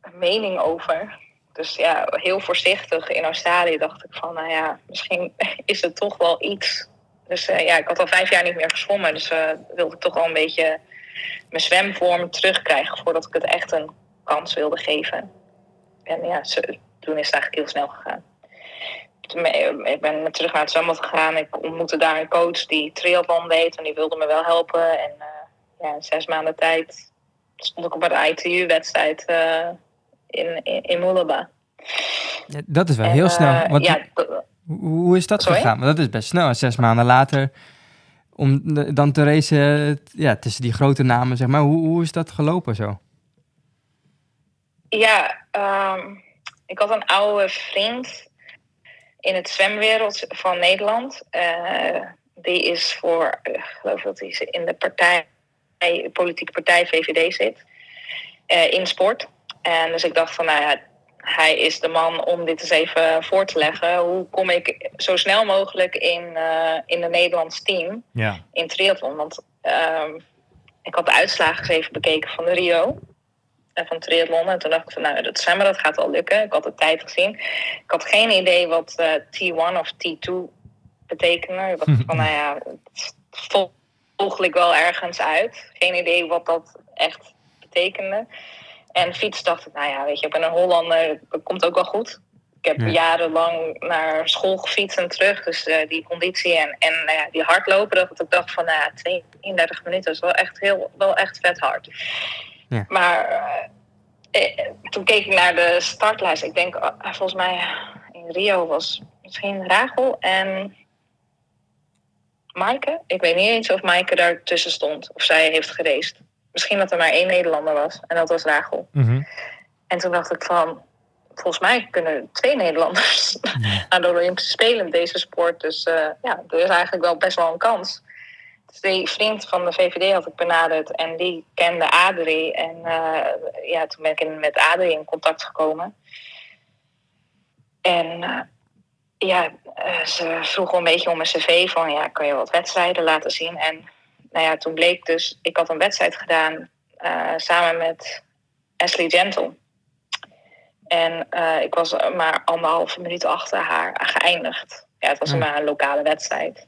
D: een mening over. Dus ja, heel voorzichtig in Australië dacht ik van, nou ja, misschien is het toch wel iets. Dus eh, ja, ik had al vijf jaar niet meer gezwommen. Dus eh, wilde ik toch wel een beetje mijn zwemvorm terugkrijgen voordat ik het echt een kans wilde geven. En ja, toen is het eigenlijk heel snel gegaan. Ben- Ik ben terug naar het zwembad gegaan. Ik ontmoette daar een coach die triathlon deed en die wilde me wel helpen. En eh, ja, in zes maanden tijd stond ik op een ITU-wedstrijd eh, in, in, in Moelaba.
C: Ja, dat is wel
D: En,
C: heel
D: eh,
C: snel. Want
D: ja,
C: hoe, is dat
D: Sorry?
C: gegaan? Want dat is best snel. Zes maanden later, om de- dan te racen ja, tussen die grote namen, zeg maar. Hoe, hoe is dat gelopen zo?
D: Ja, ehm, ik had een oude vriend in het zwemwereld van Nederland. Eh, die is voor, eh, ik geloof dat hij in de partij, politieke partij VVD zit, in sport. En dus ik dacht van, nou ja, hij is de man om dit eens even voor te leggen. Hoe kom ik zo snel mogelijk in, eh in een Nederlands team?
A: ja.
D: in triathlon. Want ehm, ik had de uitslagen eens even bekeken van de Rio. En van triathlon. En toen dacht ik van, nou, dat zwemmen, dat gaat wel lukken. Ik had de tijd gezien. Ik had geen idee wat eh, T1 of T2 betekende. Ik dacht van, nou ja, het is vol mogelijk wel ergens uit. Geen idee wat dat echt betekende. En fiets dacht ik, nou ja, weet je, ik ben een Hollander, dat komt ook wel goed. Ik heb
C: Ja.
D: jarenlang naar school gefietst en terug. Dus eh, die conditie en, en nou die hardlopen, dat ik dacht van, nou ja, 32 minuten is wel echt, heel, wel echt vet hard.
C: Ja.
D: Maar eh, eh, toen keek ik naar de startlijst. Ik denk, ah, volgens mij in Rio was misschien Rachel en Maaike. Ik weet niet eens of Maaike daar tussen stond. Of zij heeft geraced. Misschien dat er maar één Nederlander was. En dat was Rachel.
E: Mhm.
D: En toen dacht ik van... Volgens mij kunnen twee Nederlanders naar de Olympische Spelen in deze sport. Dus eh, ja, er is eigenlijk wel best wel een kans. Dus die vriend van de VVD had ik benaderd. En die kende Adrie. En eh, ja, toen ben ik in- met Adrie in contact gekomen. En eh, ja, ze vroegen een beetje om mijn cv. Van ja, kan je wat wedstrijden laten zien? En nou ja, toen bleek dus... Ik had een wedstrijd gedaan eh, samen met Ashley Gentle. En eh, ik was maar anderhalve minuut achter haar geëindigd. Ja, het was
C: Hmm.
D: maar een lokale wedstrijd.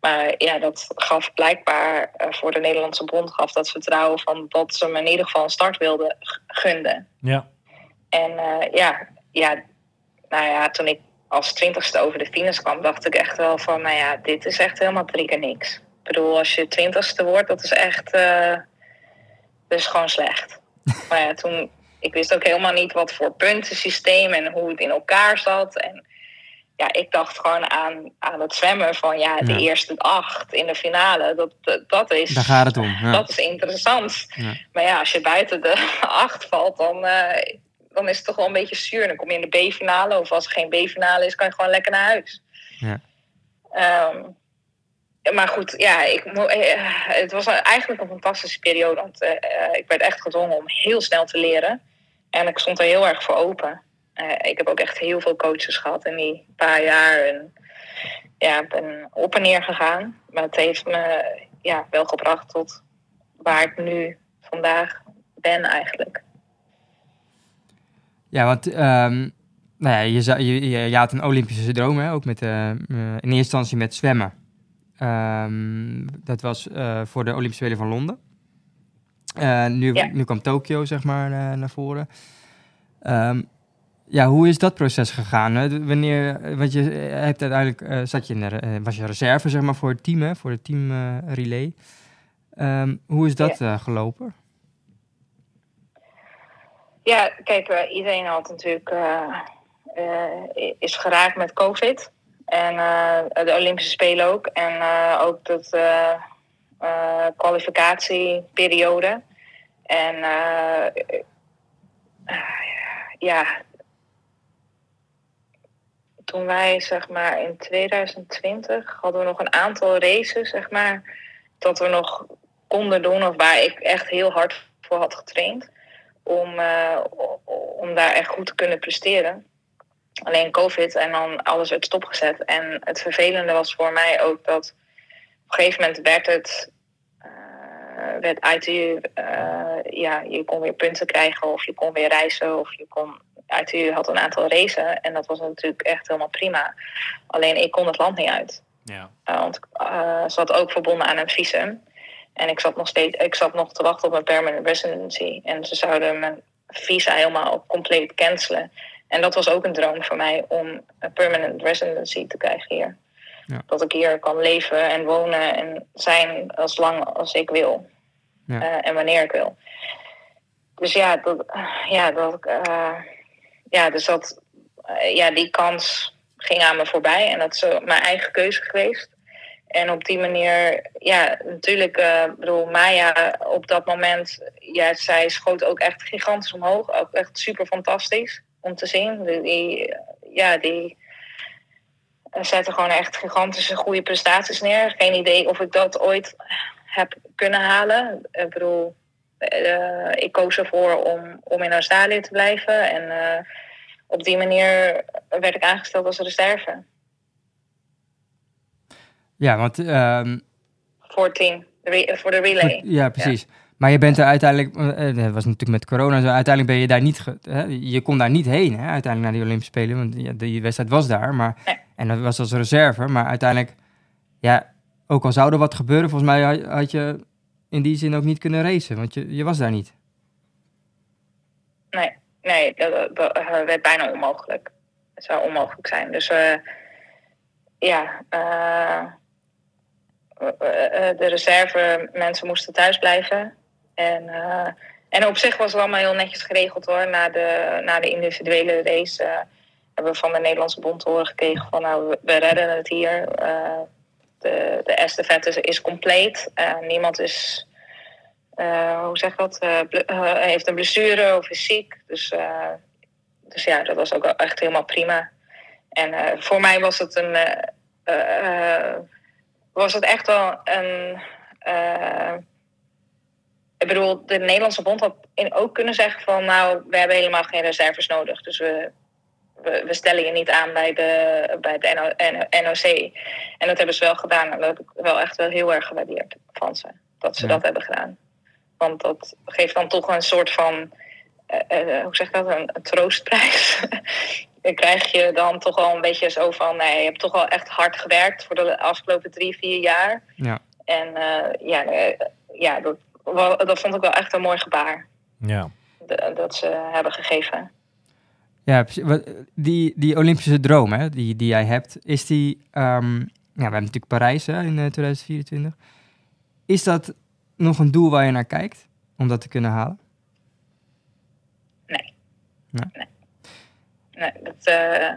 D: Maar ja, dat gaf blijkbaar eh, voor de Nederlandse bond gaf dat vertrouwen van dat ze me in ieder geval een start wilden gunden.
A: Ja.
D: En ja, ja, nou ja, toen ik als twintigste over de finish kwam, dacht ik echt wel van, nou ja, dit is echt helemaal drie keer niks. Ik bedoel, als je twintigste wordt, dat is echt, is gewoon slecht. maar ja, toen, ik wist ook helemaal niet wat voor puntensysteem en hoe het in elkaar zat. En ja, ik dacht gewoon aan, aan het zwemmen van, ja, de
C: Ja.
D: eerste acht in de finale, dat, dat, dat is...
C: Daar gaat het om. Ja.
D: Dat is interessant.
C: Ja.
D: Maar ja, als je buiten de acht valt, dan, eh, dan is het toch wel een beetje zuur. Dan kom je in de B-finale. Of als er geen B-finale is, kan je gewoon lekker naar huis.
C: Ja.
D: Maar goed, ja, ik, mo- eh, het was eigenlijk een fantastische periode. Want eh, eh, ik werd echt gedwongen om heel snel te leren. En ik stond er heel erg voor open. Eh, ik heb ook echt heel veel coaches gehad in die paar jaar. En ja, ben op en neer gegaan. Maar het heeft me ja, wel gebracht tot waar ik nu vandaag ben eigenlijk.
C: Ja, want ja, je, je, je, had een Olympische droom, hè? ook met, eh, eh, in eerste instantie met zwemmen. Ehm, dat was eh, voor de Olympische Spelen van Londen. Eh, nu,
D: Ja.
C: nu kwam Tokio, zeg maar, eh, naar voren. Ehm, ja, hoe is dat proces gegaan? hè? Wanneer, want je hebt uiteindelijk, zat je in de, was je reserve, zeg maar, voor het team, hè? voor het team relay. Ehm, hoe is dat eh, gelopen?
D: Ja, kijk, iedereen had natuurlijk is geraakt met COVID. En eh, de Olympische Spelen ook. En eh, ook dat eh, kwalificatieperiode. En ja, toen wij zeg maar in 2020 hadden we nog een aantal races, zeg maar, dat we nog konden doen of waar ik echt heel hard voor had getraind om, om daar echt goed te kunnen presteren. Alleen COVID en dan alles werd stopgezet. En het vervelende was voor mij ook dat op een gegeven moment werd het eh, werd ITU, eh, ja, je kon weer punten krijgen of je kon weer reizen of je kon, ITU had een aantal racen en dat was natuurlijk echt helemaal prima. Alleen ik kon het land niet uit.
A: Ja.
D: Uh, want uh, ze had ook verbonden aan een visum. En ik zat nog steeds, ik zat nog te wachten op mijn permanent residency. En ze zouden mijn visa helemaal compleet cancelen. En dat was ook een droom voor mij om een permanent residency te krijgen hier.
C: Ja.
D: Dat ik hier kan leven en wonen en zijn als lang als ik wil.
C: Ja.
D: Uh, en wanneer ik wil. Dus ja, dat, ja, dat, uh, ja, dus dat, uh, ja, die kans ging aan me voorbij. En dat is mijn eigen keuze geweest. En op die manier, ja, natuurlijk, bedoel, Maya op dat moment, ja, zij schoot ook echt gigantisch omhoog. Ook echt super fantastisch om te zien. Die, ja, die zette gewoon echt gigantische goede prestaties neer. Geen idee of ik dat ooit heb kunnen halen. Ik bedoel, uh, ik koos ervoor om, om in Australië te blijven. En uh, op die manier werd ik aangesteld als reserve.
C: Ja, want... Um,
D: voor het team, voor de relay.
C: Ja, precies. Ja. Maar je bent er uiteindelijk, uh, dat was natuurlijk met corona zo, uiteindelijk ben je daar niet, hè? je kon daar niet heen, hè? uiteindelijk naar die Olympische Spelen, want ja, die wedstrijd was daar, maar,
D: nee.
C: en dat was als reserve, maar uiteindelijk, ja, ook al zou er wat gebeuren, volgens mij had, je in die zin ook niet kunnen racen, want je, je was daar niet.
D: Nee, nee dat, dat- eh, werd bijna onmogelijk. Het zou onmogelijk zijn. Dus eh, ja, eh, eh, eh, de reserve mensen moesten thuis blijven. En, eh, en op zich was het allemaal heel netjes geregeld hoor. Na de, na de individuele race eh, hebben we van de Nederlandse bond horen gekregen van nou, we, redden het hier. Eh, de, de estafette is, compleet. Niemand is hoe zeg dat, heeft een blessure of is ziek. Dus, dus ja, dat was ook echt helemaal prima. En voor mij was het een, was het echt wel een, ik bedoel, de Nederlandse bond had in ook kunnen zeggen van, nou, we hebben helemaal geen reserves nodig. Dus we, we, we stellen je niet aan bij de, bij NO, NO- NOC. En dat hebben ze wel gedaan. En dat heb ik wel echt wel heel erg gewaardeerd van ze. Dat ze
C: Ja.
D: dat hebben gedaan. Want dat geeft dan toch een soort van, eh, eh, hoe zeg ik dat, een, een troostprijs. dan krijg je dan toch wel een beetje zo van, nee, je hebt toch wel echt hard gewerkt voor de afgelopen drie, vier jaar.
C: Ja.
D: En eh, ja, ja dat, dat vond ik wel echt een mooi gebaar
A: Ja.
D: de- dat ze hebben gegeven.
C: Ja, precies. Wat- die, die Olympische droom hè, die, die jij hebt, is die... ehm, ja, we hebben natuurlijk Parijs hè, in eh, 2024. Is dat nog een doel waar je naar kijkt om dat te kunnen halen?
D: Nee, dat, eh,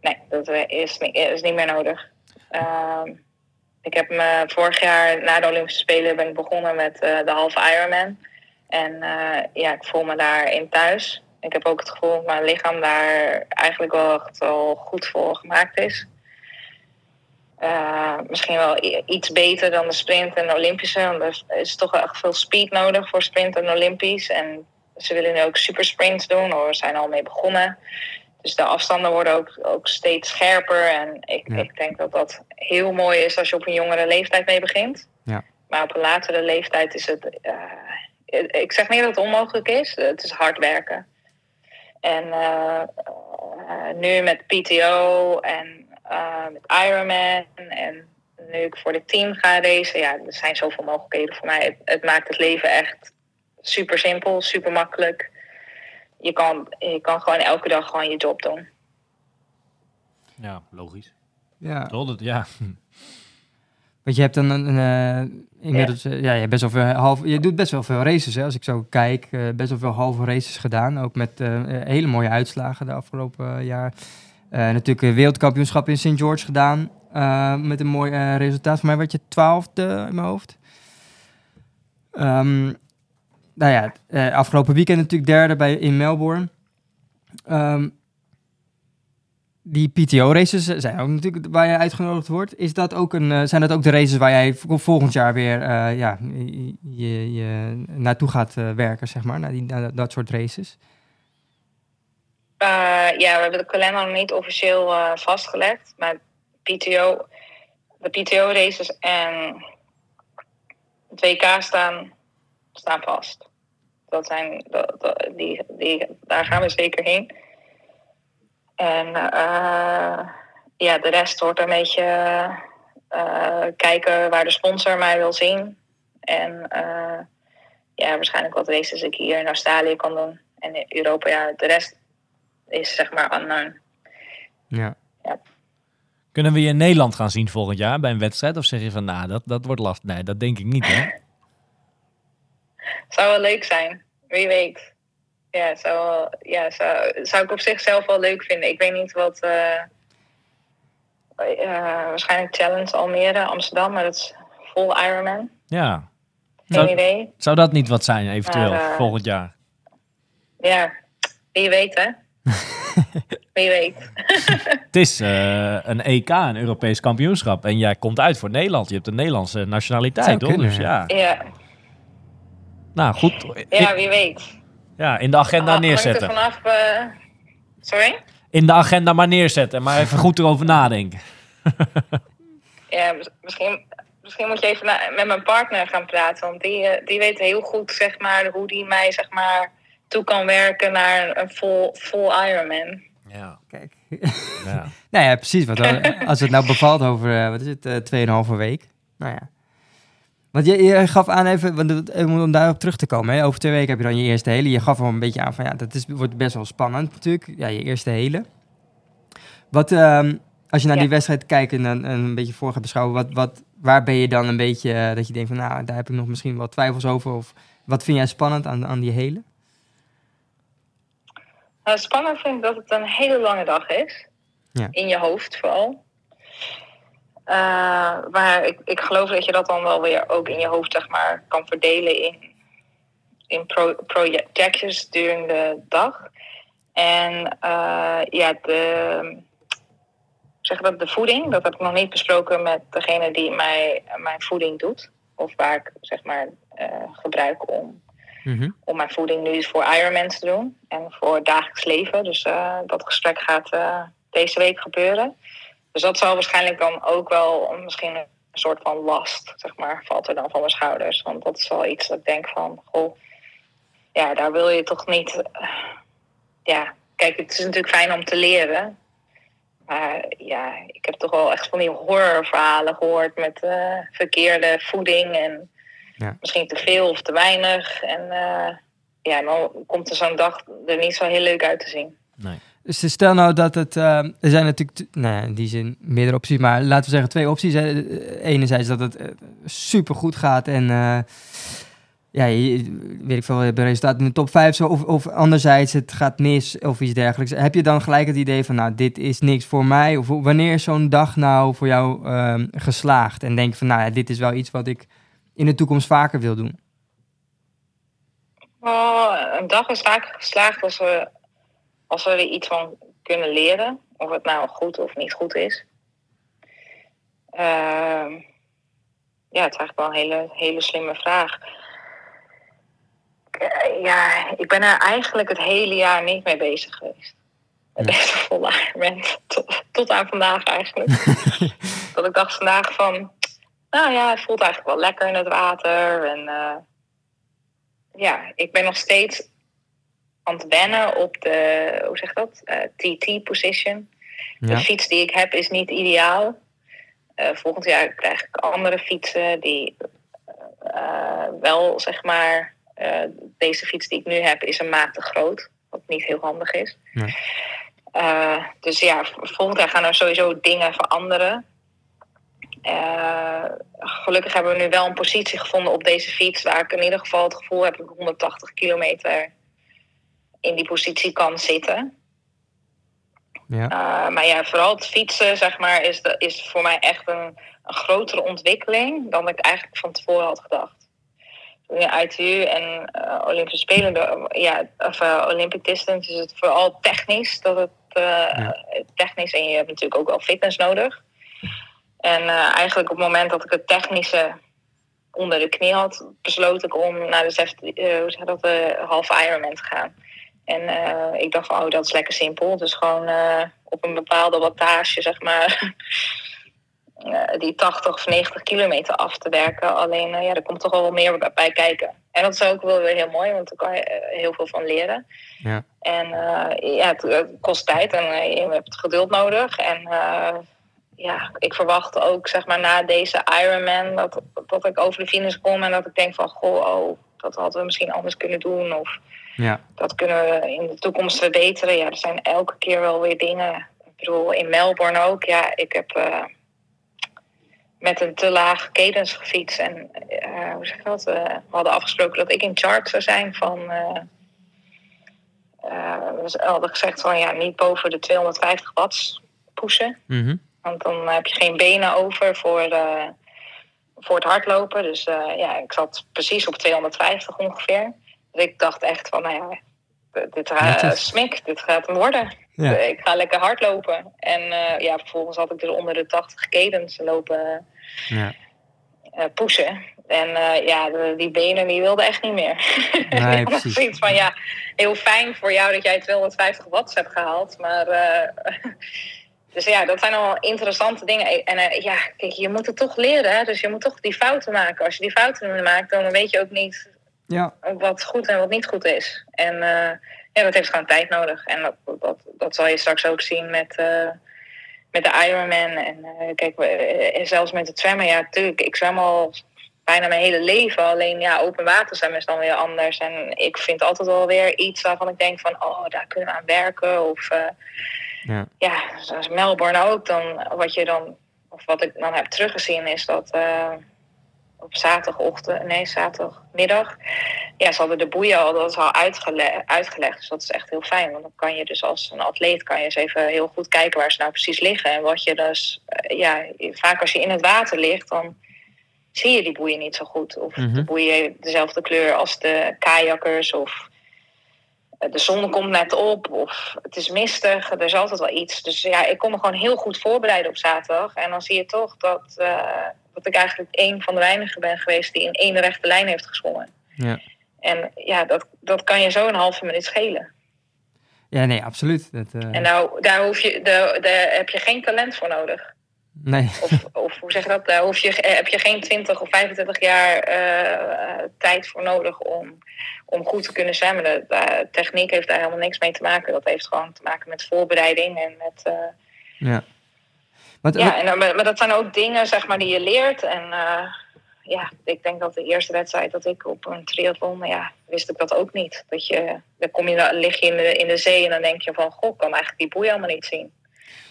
D: nee, dat eh, is, niet, is niet meer nodig. Ehm, ik heb me vorig jaar na de Olympische Spelen ben ik begonnen met eh, de halve Ironman. En eh, ja, ik voel me daarin thuis. Ik heb ook het gevoel dat mijn lichaam daar eigenlijk wel echt wel goed voor gemaakt is. Eh, misschien wel iets beter dan de sprint en de Olympische. Want er is toch echt veel speed nodig voor sprint en Olympisch. En ze willen nu ook supersprints doen, of zijn al mee begonnen. Dus de afstanden worden ook, ook steeds scherper. En ik,
C: Ja.
D: ik denk dat dat heel mooi is als je op een jongere leeftijd mee begint.
C: Ja.
D: Maar op een latere leeftijd is het. eh, ik zeg niet dat het onmogelijk is, het is hard werken. En eh, eh, nu met PTO en met Ironman en nu ik voor het team ga racen, ja, er zijn zoveel mogelijkheden voor mij. Het, het maakt het leven echt super simpel, super makkelijk. Je kan, je kan gewoon elke dag gewoon je job doen.
A: Ja, logisch.
C: Ja.
A: Toch? Dat- Ja.
C: Want je hebt dan een, een eh, inmiddels, eh, ja. je, hebt best wel veel half, je doet best wel veel races, hè, als ik zo kijk. eh, best wel veel halve races gedaan, ook met hele mooie uitslagen de afgelopen jaar. Eh, natuurlijk een wereldkampioenschap in St. George gedaan, eh, met een mooi eh, resultaat. Voor mij werd je twaalfde in mijn hoofd. Ehm, nou ja, eh, afgelopen weekend natuurlijk derde bij, in Melbourne. Ehm, die PTO-races zijn ook natuurlijk waar jij uitgenodigd wordt. Is dat ook een, eh, zijn dat ook de races waar jij volgend jaar weer eh, ja, je, je, je naartoe gaat werken, zeg maar, naar, die, dat soort races?
D: Ja, we hebben de kalender nog niet officieel vastgelegd. Maar PTO, de PTO-races en het WK staan, staan vast. Dat zijn, dat, dat- die, die, daar gaan we zeker heen. En eh, ja, de rest wordt een beetje eh, kijken waar de sponsor mij wil zien. En eh, ja, waarschijnlijk wat races ik hier in Australië kan doen. En in Europa, ja, de rest is zeg maar unknown.
C: Ja.
A: Kunnen we je in Nederland gaan zien volgend jaar bij een wedstrijd? Of zeg je van, nou, dat, dat wordt lastig. Nee, dat denk ik niet, hè?
D: Zou wel leuk zijn, wie weet. Ja, zou, wel- ja zou, zou ik op zichzelf wel leuk vinden. Ik weet niet wat. eh, eh, waarschijnlijk Challenge Almere, Amsterdam, maar dat is vol Ironman.
A: Ja.
D: Geen
A: Zou,
D: idee.
A: zou dat niet wat zijn, eventueel,
D: Maar, eh,
A: volgend jaar?
D: Ja, wie weet hè. wie weet.
A: Het is eh, een EK, een Europees kampioenschap. En jij komt uit voor Nederland. Je hebt een Nederlandse nationaliteit, toch? Dus ja.
D: Ja,
A: Nou, goed.
D: ja wie weet.
A: Ja, in de agenda
D: Ah, er
A: neerzetten.
D: vanaf. eh, sorry?
A: In de agenda maar neerzetten. Maar even goed erover nadenken.
D: Ja, mis- misschien, misschien moet je even met mijn partner gaan praten. Want die, eh, die weet heel goed zeg maar, hoe die mij zeg maar, toe kan werken naar een, vol, vol Ironman.
E: Ja.
C: Kijk.
E: ja.
C: nou ja, precies. Wat, dan- als het nou bevalt over, eh, wat is het, eh, tweeënhalve week. Nou ja. Want je, je gaf aan even, want eh, om daarop terug te komen. Hè, over twee weken heb je dan je eerste hele. Je gaf al een beetje aan van ja, dat is, wordt best wel spannend natuurlijk. Ja, je eerste hele. Wat, ehm, als je naar
D: Ja.
C: die wedstrijd kijkt en een beetje voor gaat beschouwen, wat, wat, waar ben je dan een beetje eh, dat je denkt van nou, daar heb ik nog misschien wel twijfels over? Of wat vind jij spannend aan, aan die hele?
D: Nou, spannend vind ik dat het een hele lange dag is.
C: Ja.
D: In je hoofd vooral. Eh, maar ik, ik geloof dat je dat dan wel weer ook in je hoofd zeg maar, kan verdelen in, in pro, projectjes during de dag. En eh, ja, de, zeg dat, de voeding, dat heb ik nog niet besproken met degene die mij mijn voeding doet. Of waar ik zeg maar eh, gebruik om
C: Mhm.
D: om mijn voeding nu voor Ironman te doen. En voor dagelijks leven. Dus dat gesprek gaat deze week gebeuren. Dus dat zal waarschijnlijk dan ook wel misschien een soort van last, zeg maar, valt er dan van mijn schouders. Want dat is wel iets dat ik denk van, goh, ja, daar wil je toch niet... eh, ja, kijk, het is natuurlijk fijn om te leren. Maar ja, ik heb toch wel echt van die horrorverhalen gehoord met eh, verkeerde voeding en
C: Ja.
D: misschien te veel of te weinig. En eh, ja, dan komt er zo'n dag er niet zo heel leuk uit te zien.
E: Nee.
C: Dus stel nou dat het... eh, er zijn natuurlijk, nou in die zin meerdere opties, maar laten we zeggen twee opties. hè. Eh, Enerzijds dat het super goed gaat en... eh, ja, je, weet ik veel, je resultaat in de top 5 zo, of, of anderzijds het gaat mis of iets dergelijks. Heb je dan gelijk het idee van, nou, dit is niks voor mij? Of wanneer is zo'n dag nou voor jou ehm, geslaagd? En denk van, nou ja, dit is wel iets wat ik in de toekomst vaker wil doen.
D: Oh, een dag is vaak geslaagd als we, als we er iets van kunnen leren. Of het nou goed of niet goed is. Ehm, ja, het is eigenlijk wel een hele, hele slimme vraag. Eh, Ja, ik ben er eigenlijk het hele jaar niet mee bezig geweest. Volle Ironman. Tot, tot aan vandaag eigenlijk. dat ik dacht vandaag van... Nou ja, het voelt eigenlijk wel lekker in het water. En eh, ja, ik ben nog steeds aan het wennen op de, hoe zeg dat? Eh, TT-position.
C: Ja.
D: De fiets die ik heb is niet ideaal. Eh, volgend jaar krijg ik andere fietsen die eh, wel, zeg maar, deze fiets die ik nu heb is een maat te groot. Wat niet heel handig is.
C: Nee.
D: Dus ja, volgend jaar gaan er sowieso dingen veranderen. Gelukkig hebben we nu wel een positie gevonden op deze fiets waar ik in ieder geval het gevoel heb dat ik 180 kilometer in die positie kan zitten.
C: Ja.
D: Uh, maar ja, vooral het fietsen, zeg maar, is, de, is voor mij echt een, een grotere ontwikkeling dan ik eigenlijk van tevoren had gedacht. Toen in ITU en uh, Olympische Spelen, de- ja, of uh, Olympic Distance, is het vooral technisch. Dat het
C: Ja.
D: technisch en je hebt natuurlijk ook wel fitness nodig. En eigenlijk op het moment dat ik het technische onder de knie had, besloot ik om naar de, 17, uh, hoe zeg je dat, de halve Ironman te gaan. En uh, ik dacht van, oh, dat is lekker simpel. Dus gewoon uh, op een bepaalde wattage, zeg maar, uh, die 80 of 90 kilometer af te werken. Alleen, ja, er komt toch wel wat meer bij, kijken. En dat is ook wel weer heel mooi, want daar kan je heel veel van leren.
C: Ja.
D: En ja, het, het, kost tijd en je hebt geduld nodig. En ja, ik verwacht ook, zeg maar, na deze Ironman, dat, dat ik over de finish kom en dat ik denk van, goh, oh, dat hadden we misschien anders kunnen doen. Of
C: Ja.
D: dat kunnen we in de toekomst verbeteren. Ja, er zijn elke keer wel weer dingen. Ik bedoel, in Melbourne ook. Ja, ik heb uh, met een te lage cadence gefietst. En uh, hoe zeg je dat? Uh, we hadden afgesproken dat ik in charge zou zijn van... eh, we hadden gezegd van ja, niet boven de 250 watt pushen.
C: Mm -hmm.
D: Want dan heb je geen benen over voor, voor het hardlopen. Dus ja, ik zat precies op 250 ongeveer. Ik dacht echt van, nou ja, dit gaat smik, dit gaat hem worden. Ja. Ik ga lekker hardlopen. En uh, ja, vervolgens had ik dus onder de 80 cadens lopen
C: ja.
D: uh, pushen. En uh, ja, de, die benen die wilden echt niet meer.
C: Nee,
D: precies. zoiets van, ja, heel fijn voor jou dat jij 250 watts hebt gehaald. Maar, dus ja, dat zijn allemaal interessante dingen. En ja, kijk, je moet het toch leren. Hè? Dus je moet toch die fouten maken. Als je die fouten maakt, dan weet je ook niet
C: ja.
D: wat goed en wat niet goed is. En uh, ja, dat heeft gewoon tijd nodig. En dat, dat, dat zal je straks ook zien met, eh, met de Ironman. En eh, kijk, we- eh, zelfs met het zwemmen. Ja, natuurlijk, ik zwem al bijna mijn hele leven. Alleen ja, open water zwemmen is dan weer anders. En ik vind altijd wel weer iets waarvan ik denk van... oh, daar kunnen we aan werken. Of eh,
C: Ja.
D: ja, zoals Melbourne ook. Dan, wat je dan, of wat ik dan heb teruggezien is dat... op zaterdagochtend, nee, zaterdagmiddag. Ja, ze hadden de boeien al, dat is al uitgele- uitgelegd. Dus dat is echt heel fijn. Want dan kan je dus als een atleet kan je eens even heel goed kijken waar ze nou precies liggen. En wat je dus, eh, ja, vaak als je in het water ligt, dan zie je die boeien niet zo goed. Of
C: Mhm.
D: de boeien heeft dezelfde kleur als de kajakkers. Of eh, de zon komt net op. Of het is mistig. Er is altijd wel iets. Dus ja, ik kon me gewoon heel goed voorbereiden op zaterdag. En dan zie je toch dat, eh, dat ik eigenlijk een van de weinigen ben geweest die in één rechte lijn heeft gezwommen.
C: Ja.
D: En ja, dat, dat kan je zo een halve minuut schelen.
C: Ja, nee, absoluut. Dat, eh,
D: En nou, daar, hoef je, daar, daar heb je geen talent voor nodig.
C: Nee,
D: Of, of hoe zeg je dat? Daar hoef je, eh, heb je geen 20 of 25 jaar eh, tijd voor nodig om, om goed te kunnen zwemmen. De, de techniek heeft daar helemaal niks mee te maken. Dat heeft gewoon te maken met voorbereiding en met.
C: ja. Wat,
D: ja, en, maar, maar dat zijn ook dingen zeg maar, die je leert. En eh, ja, ik denk dat de eerste wedstrijd dat ik op een triathlon, ja, wist ik dat ook niet. Dat je, dan kom je, dan lig je in de, in de zee en dan denk je van, goh, ik kan eigenlijk die boei helemaal niet zien.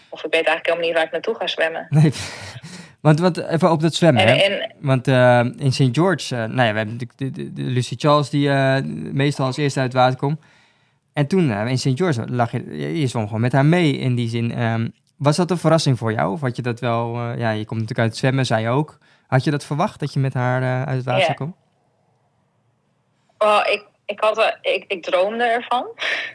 D: Of ik weet eigenlijk helemaal niet waar ik naartoe ga zwemmen.
C: nee. Want wat, even op dat zwemmen.
D: En,
C: hè?
D: en
C: Want eh, in St. George, eh, nou ja, we hebben natuurlijk de, de, de Lucy Charles die meestal als eerste uit het water komt. En toen in St. George lag je, je zwom gewoon met haar mee in die zin. Ehm, was dat een verrassing voor jou? Of had je dat wel, eh, ja, je komt natuurlijk uit zwemmen, zei je ook. Had je dat verwacht, dat je met haar eh, uit het water
D: Ja.
C: komt?
D: wel, ik, ik, had, ik, ik droomde ervan.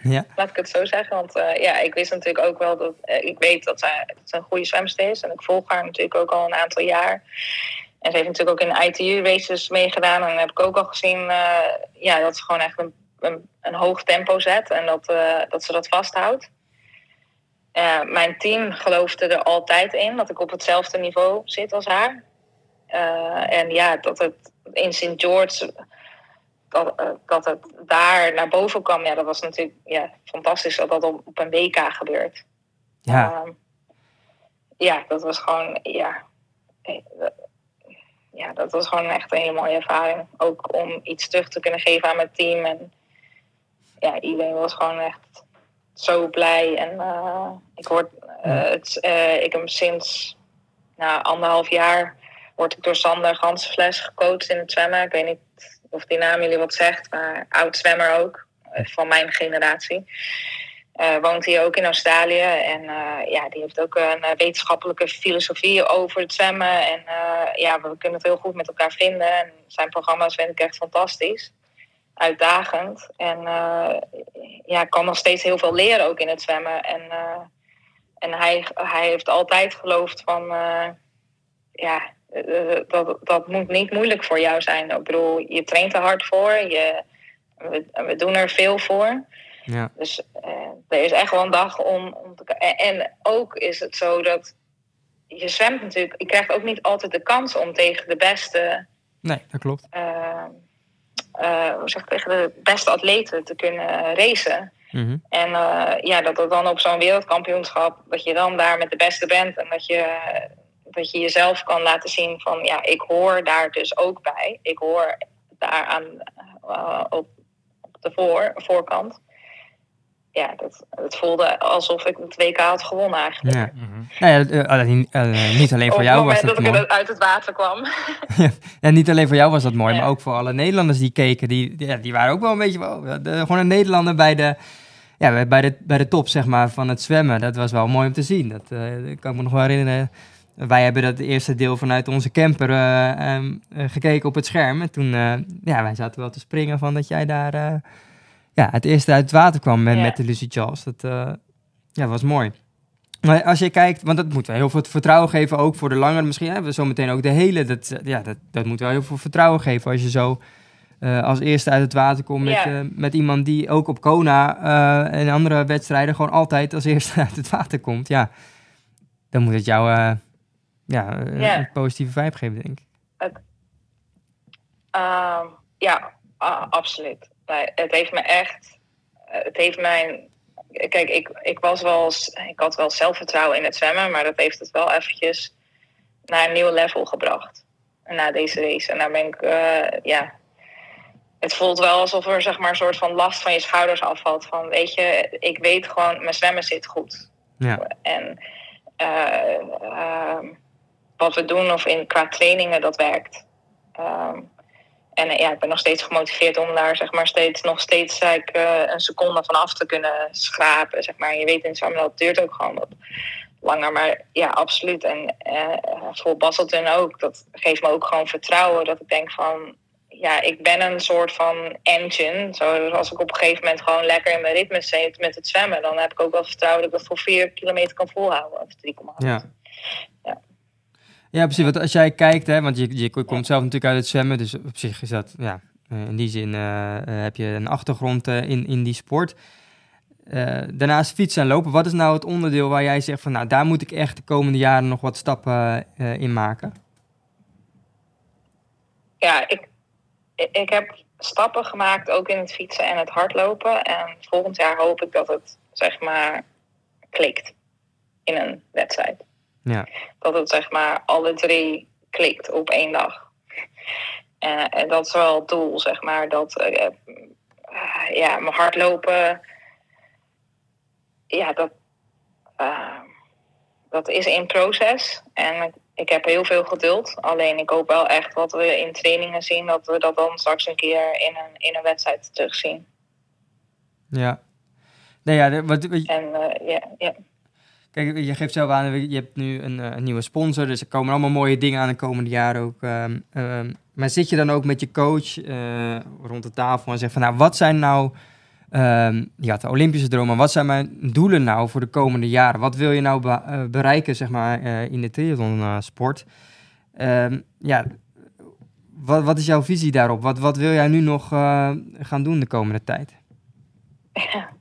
C: Ja.
D: Laat ik het zo zeggen. Want eh, ja, ik wist natuurlijk ook wel dat. ik weet dat zij dat ze een goede zwemster is. En ik volg haar natuurlijk ook al een aantal jaar. En ze heeft natuurlijk ook in ITU-races meegedaan. En heb ik ook al gezien ja, dat ze gewoon echt een, een, een hoog tempo zet. En dat, dat ze dat vasthoudt. Eh, mijn team geloofde er altijd in dat ik op hetzelfde niveau zit als haar. Eh, en ja, dat het in St. George dat, eh, dat het daar naar boven kwam, ja, dat was natuurlijk ja, fantastisch dat dat op, op een WK gebeurt.
C: Ja,
D: Ehm, ja, dat was gewoon, ja, ja, dat was gewoon echt een hele mooie ervaring. Ook om iets terug te kunnen geven aan mijn team. En ja, iedereen was gewoon echt zo blij. En eh, ik word, eh, het, eh, ik heb sinds nou, anderhalf jaar word ik door Sander Gansfles gecoacht in het zwemmen. Ik weet niet of die naam jullie wat zegt, maar oud zwemmer ook, van mijn generatie. Woont hij ook in Australië en ja, die heeft ook een wetenschappelijke filosofie over het zwemmen. En ja, we kunnen het heel goed met elkaar vinden. En zijn programma's vind ik echt fantastisch. Uitdagend. En eh, ja, ik kan nog steeds heel veel leren ook in het zwemmen. En, eh, en hij, hij heeft altijd geloofd van... eh, ja, dat, dat moet niet moeilijk voor jou zijn. Ik bedoel, je traint er hard voor. Je, we, we doen er veel voor.
C: ja,
D: Dus er is echt wel een dag om, om te... En, en ook is het zo dat je zwemt natuurlijk... Je krijgt ook niet altijd de kans om tegen de beste...
C: nee, dat klopt.
D: Eh, zeg tegen de beste atleten te kunnen racen.
C: Mhm.
D: En eh, ja, dat het dan op zo'n wereldkampioenschap, dat je dan daar met de beste bent en dat je, dat je jezelf kan laten zien van ja, ik hoor daar dus ook bij. Ik hoor daar aan eh, op, op de voor, voorkant. Ja, dat, het voelde alsof ik het WK had gewonnen eigenlijk.
C: Ja.
A: Mhm.
C: Nou ja, eh, niet, eh, niet alleen
D: op
C: voor
D: het
C: jou
D: moment
C: was dat
D: dat ik
C: mooi.
D: er uit het water kwam.
C: En niet alleen voor jou was dat mooi,
D: Ja.
C: maar ook voor alle Nederlanders die keken. Die, die, ja, die waren ook wel een beetje... wow, de- gewoon een Nederlander bij de, ja, bij, de, bij de top zeg maar, van het zwemmen. Dat was wel mooi om te zien. Dat eh, kan ik me nog wel herinneren. Wij hebben dat eerste deel vanuit onze camper eh, ehm, eh, gekeken op het scherm. En toen, eh, ja, wij zaten wel te springen van dat jij daar eh, ja, het eerste uit het water kwam met,
D: Ja.
C: met de Lucy Charles. Dat eh, ja, was mooi. Maar als je kijkt, want dat moet wel heel veel vertrouwen geven, ook voor de langere. Misschien hebben we zo meteen ook de hele. Dat, ja, dat, dat moet wel heel veel vertrouwen geven als je zo eh, als eerste uit het water komt met,
D: Ja.
C: eh, met iemand die ook op Kona en andere wedstrijden gewoon altijd als eerste uit het water komt. Ja, dan moet het jou ja, een positieve vibe geven, denk ik.
D: Ehm, ja, absoluut. Het heeft me echt het heeft mijn. Kijk, ik, ik was wel. Ik had wel zelfvertrouwen in het zwemmen, maar dat heeft het wel eventjes naar een nieuw level gebracht. Na deze race. En daar ben ik. eh, ja. Het voelt wel alsof er zeg maar een soort van last van je schouders afvalt. Van weet je, ik weet gewoon, mijn zwemmen zit goed.
C: Ja.
D: En eh, ehm, wat we doen of in, qua trainingen, dat werkt. Ehm, en eh, ja, ik ben nog steeds gemotiveerd om daar zeg maar, steeds, nog steeds zeg ik, eh, een seconde van af te kunnen schrapen. Zeg maar. Je weet in zwemmen, dat duurt ook gewoon wat langer. Maar ja, absoluut. En eh, voor Basselton ook. Dat geeft me ook gewoon vertrouwen. Dat ik denk van, ja, ik ben een soort van engine. Zo, als ik op een gegeven moment gewoon lekker in mijn ritme zit met het zwemmen, dan heb ik ook wel vertrouwen dat ik het voor vier kilometer kan volhouden. Of 3,8.
C: Ja.
D: Ja.
C: Precies. Want als jij kijkt, hè, want je, je komt zelf natuurlijk uit het zwemmen, dus op zich is dat, ja, eh, in die zin eh, eh, heb je een achtergrond in, in die sport. Daarnaast fietsen en lopen. Wat is nou het onderdeel waar jij zegt van, nou, daar moet ik echt de komende jaren nog wat stappen in maken?
D: ja, ik- ik heb stappen gemaakt ook in het fietsen en het hardlopen. En volgend jaar hoop ik dat het, zeg maar, klikt in een wedstrijd.
C: Ja.
D: Dat het, zeg maar, alle drie klikt op één dag. En, en dat is wel het doel, zeg maar. Dat, eh, eh, ja, mijn hardlopen, ja, dat, eh, dat is in proces. En ik- heb heel veel geduld. Alleen ik hoop wel echt wat we in trainingen zien, dat we dat dan straks een keer in een, in een wedstrijd terugzien.
C: Ja. Nee, ja, wat,
D: En eh, ja, ja.
C: Kijk, je geeft zelf aan, je hebt nu een, eh, een nieuwe sponsor, dus er komen allemaal mooie dingen aan de komende jaren ook. ehm, ehm, maar zit je dan ook met je coach eh, rond de tafel en zegt van, nou, wat zijn nou, ehm had de Olympische dromen, wat zijn mijn doelen nou voor de komende jaren? Wat wil je nou eh, bereiken, zeg maar, in de triathlon-sport? Ehm, ja, wat, wat is jouw visie daarop? Wat, wat wil jij nu nog gaan doen de komende tijd?
D: Ja,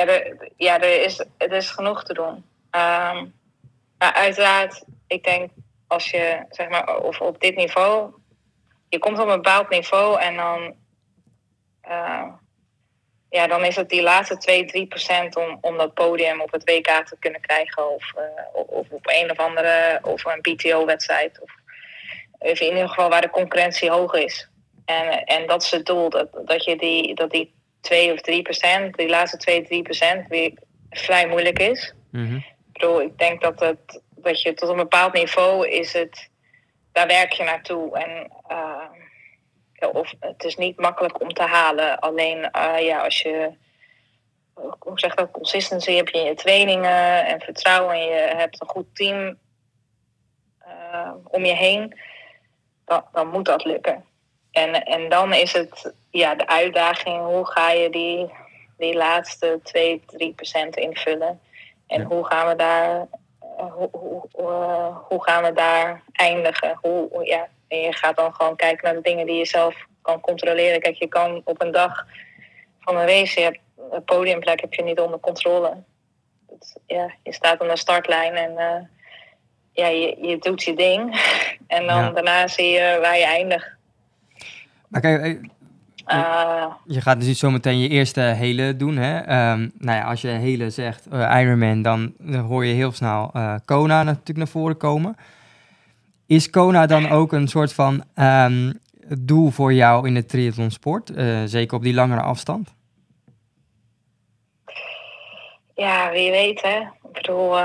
D: er, ja er, is, er is genoeg te doen. Ehm, maar uiteraard, ik denk als je, zeg maar, of op dit niveau, je komt op een bepaald niveau en dan, eh, ja, dan is het die laatste 2, 3 procent om, om dat podium op het WK te kunnen krijgen. Of, eh, of op een of andere, of een PTO-wedstrijd. Of even in ieder geval waar de concurrentie hoog is. En, en dat is het doel, dat, dat je die, dat die 2 of 3 procent, die laatste 2, 3 procent, weer vrij moeilijk is.
C: Mhm.
D: Ik bedoel, ik denk dat, het, dat je tot een bepaald niveau is het, daar werk je naartoe. En eh, ja, of, het is niet makkelijk om te halen. Alleen eh, ja, als je, hoe zeg dat, consistency heb je in je trainingen en vertrouwen en je hebt een goed team eh, om je heen, dan, dan moet dat lukken. En, en dan is het ja, de uitdaging, hoe ga je die, die laatste 2, 3 procent invullen? En
C: Ja.
D: hoe gaan we daar eh, hoe, hoe, eh, hoe gaan we daar eindigen? Hoe, hoe- ja, en je gaat dan gewoon kijken naar de dingen die je zelf kan controleren. Kijk, je kan op een dag van een race, je hebt een podiumplek heb je niet onder controle. Het- ja, je staat aan de startlijn en eh, ja, je, je doet je ding. en dan
C: Ja.
D: daarna zie je waar je eindigt.
C: Maar kijk, eh, Je gaat dus zo meteen je eerste hele doen. Hè? Ehm, nou ja, als je hele zegt, eh, Ironman, dan, dan hoor je heel snel eh, Kona natuurlijk naar voren komen. Is Kona dan ook een soort van ehm, doel voor jou in de triathlonsport? Zeker op die langere afstand?
D: ja, wie weet hè. Ik bedoel,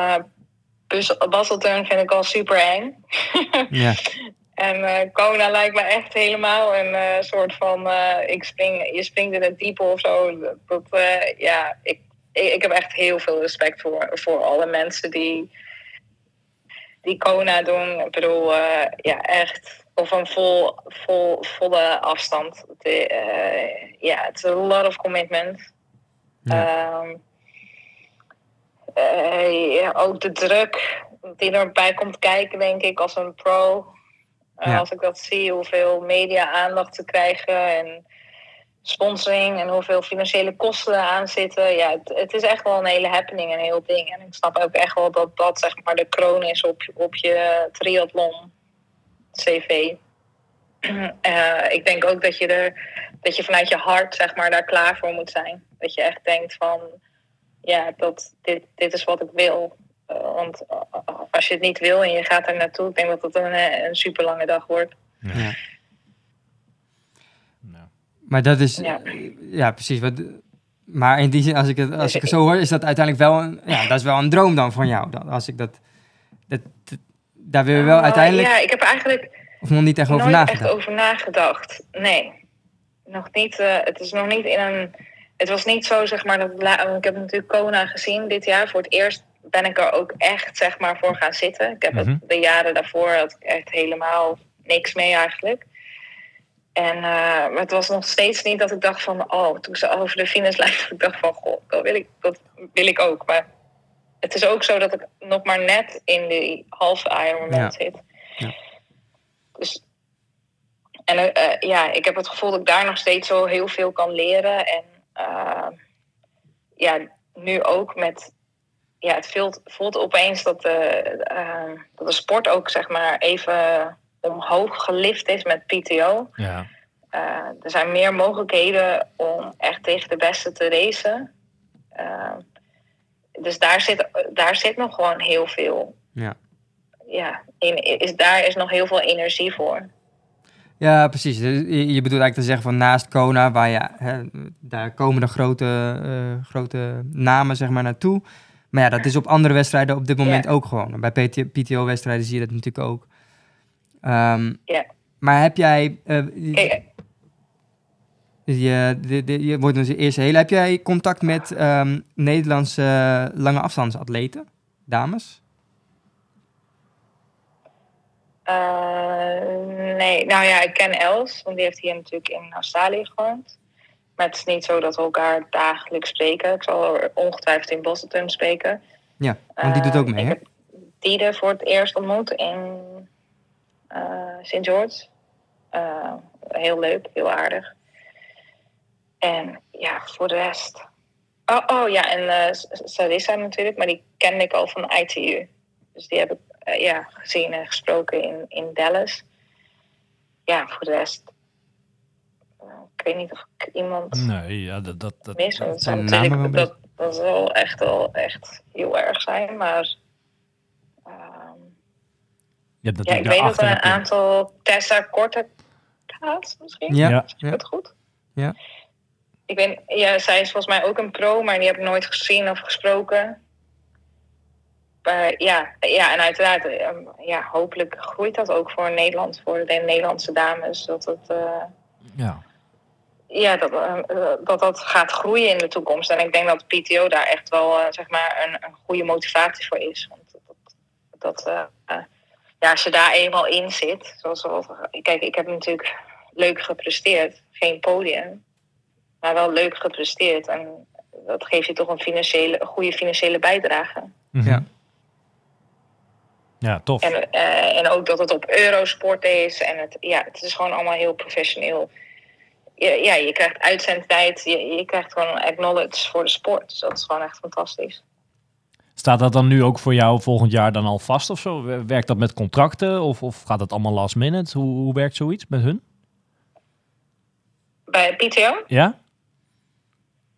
D: Basselturn vind ik al super eng.
C: Ja,
D: En Kona lijkt me echt helemaal een eh, soort van, eh, ik spring, je springt in het diepe of zo. Dat, ja, ik, ik, ik heb echt heel veel respect voor, voor alle mensen die, die Kona doen. Ik bedoel, ja, echt, of een vol, vol, volle afstand. Ja, het is a lot of commitment.
C: ja.
D: Ehm, eh, ja, ook de druk die erbij komt kijken, denk ik, als een pro. Eh,
C: Ja.
D: Als ik dat zie, hoeveel media aandacht te krijgen en sponsoring en hoeveel financiële kosten eraan zitten. Ja, het, het is echt wel een hele happening, een heel ding. En ik snap ook echt wel dat dat zeg maar de kroon is op, op je triathlon CV. Eh, ik denk ook dat je er dat je vanuit je hart zeg maar daar klaar voor moet zijn. Dat je echt denkt van ja, dat, dit, dit is wat ik wil. Eh, want eh, als je het niet wil en je gaat er naartoe, ik denk dat het een, eh, een super lange dag wordt.
C: Ja.
A: Nou.
C: Maar dat is,
D: Ja.
C: ja, precies. Wat, maar in die zin, als ik het, als ik het zo hoor, is dat uiteindelijk wel een, ja, dat is wel een droom dan van jou. Dat, als ik dat, dat, dat- daar wil je wel
D: Uh,
C: uiteindelijk,
D: Ja, ik heb er eigenlijk
C: of nog niet echt over
D: nooit
C: nagedacht.
D: echt over nagedacht. Nee, nog niet. eh, het is nog niet in een. Het was niet zo, zeg maar, dat ik heb natuurlijk Kona gezien dit jaar. Voor het eerst ben ik er ook echt, zeg maar, voor gaan zitten. Ik heb
A: Mhm.
D: het, de jaren daarvoor had ik echt helemaal niks mee eigenlijk. En eh, maar het was nog steeds niet dat ik dacht van, oh, toen ze over de finishlijn, dat ik dacht van, goh, dat wil ik, dat wil ik ook. Maar het is ook zo dat ik nog maar net in die halve Ironman
C: Ja.
D: zit.
C: Ja.
D: Dus en eh, eh, ja, ik heb het gevoel dat ik daar nog steeds zo heel veel kan leren. En ja, nu ook met. Ja, het voelt, voelt opeens dat de, eh, dat de sport ook zeg maar even omhoog gelift is met PTO.
A: Ja.
D: Eh, er zijn meer mogelijkheden om echt tegen de beste te racen. Eh, dus daar zit, daar zit nog gewoon heel veel.
C: Ja.
D: Ja, in, is, daar is nog heel veel energie voor.
C: Ja, precies. Dus Je, bedoelt eigenlijk te zeggen van naast Kona, waar je, hè, daar komen de grote, eh, grote namen zeg maar naartoe. Maar ja, dat is op andere wedstrijden op dit moment ook gewoon. Bij PTO-wedstrijden zie je dat natuurlijk ook. Ehm,
D: Ja.
C: Maar heb jij,
D: Kijk,
C: je, de, de- je wordt onze eerste hele, heb jij contact met ehm, Nederlandse lange afstandsatleten, dames?
D: eh, nee, nou ja, ik ken Els, want die heeft hier natuurlijk in Australië gewoond. Maar het is niet zo dat we elkaar dagelijks spreken. Ik zal er ongetwijfeld in Boston spreken.
C: Ja, want die doet ook
D: Eh,
C: mee,
D: ik
C: hè?
D: heb Diede voor het eerst ontmoet in eh St. George. Eh, heel leuk, heel aardig. En ja, voor de rest. Oh, oh ja, en Sarissa natuurlijk, maar die kende ik al van ITU. Dus die heb ik ja, gezien en gesproken in, in Dallas. Ja, voor de rest. Ik weet niet of ik iemand
A: Nee, ja, dat... dat, dat
D: mis. want natuurlijk-
C: wel
D: dat, dat zal echt wel echt heel erg zijn, maar. ehm,
A: je hebt
D: ja, ik weet dat er een aantal Tessa Korte gaat, misschien.
C: Ja,
A: Ja.
D: Is
C: ja.
D: dat goed?
C: Ja.
D: Ik weet, ja, zij is volgens mij ook een pro, maar die heb ik nooit gezien of gesproken. Ja, ja, en uiteraard, eh, ja, hopelijk groeit dat ook voor Nederland, voor de Nederlandse dames. Dat het, eh,
A: Ja.
D: Ja, dat, eh, dat dat gaat groeien in de toekomst. En ik denk dat PTO daar echt wel, eh, zeg maar, een, een goede motivatie voor is. Want dat, dat, eh, eh, ja, als je daar eenmaal in zit, zoals kijk, ik heb natuurlijk leuk gepresteerd, geen podium, maar wel leuk gepresteerd. En dat geeft je toch een, financiële, een goede financiële bijdrage.
A: Mhm.
C: Ja.
A: Ja, tof.
D: En, eh, en ook dat het op Eurosport is. En het, ja, het is gewoon allemaal heel professioneel. Ja, ja je krijgt uitzendtijd. Je, je krijgt gewoon acknowledge voor de sport. Dus dat is gewoon echt fantastisch.
A: Staat dat dan nu ook voor jou volgend jaar dan al vast of zo? Werkt dat met contracten of, of gaat het allemaal last minute? Hoe, hoe werkt zoiets met hun?
D: Bij PTO,
A: Ja?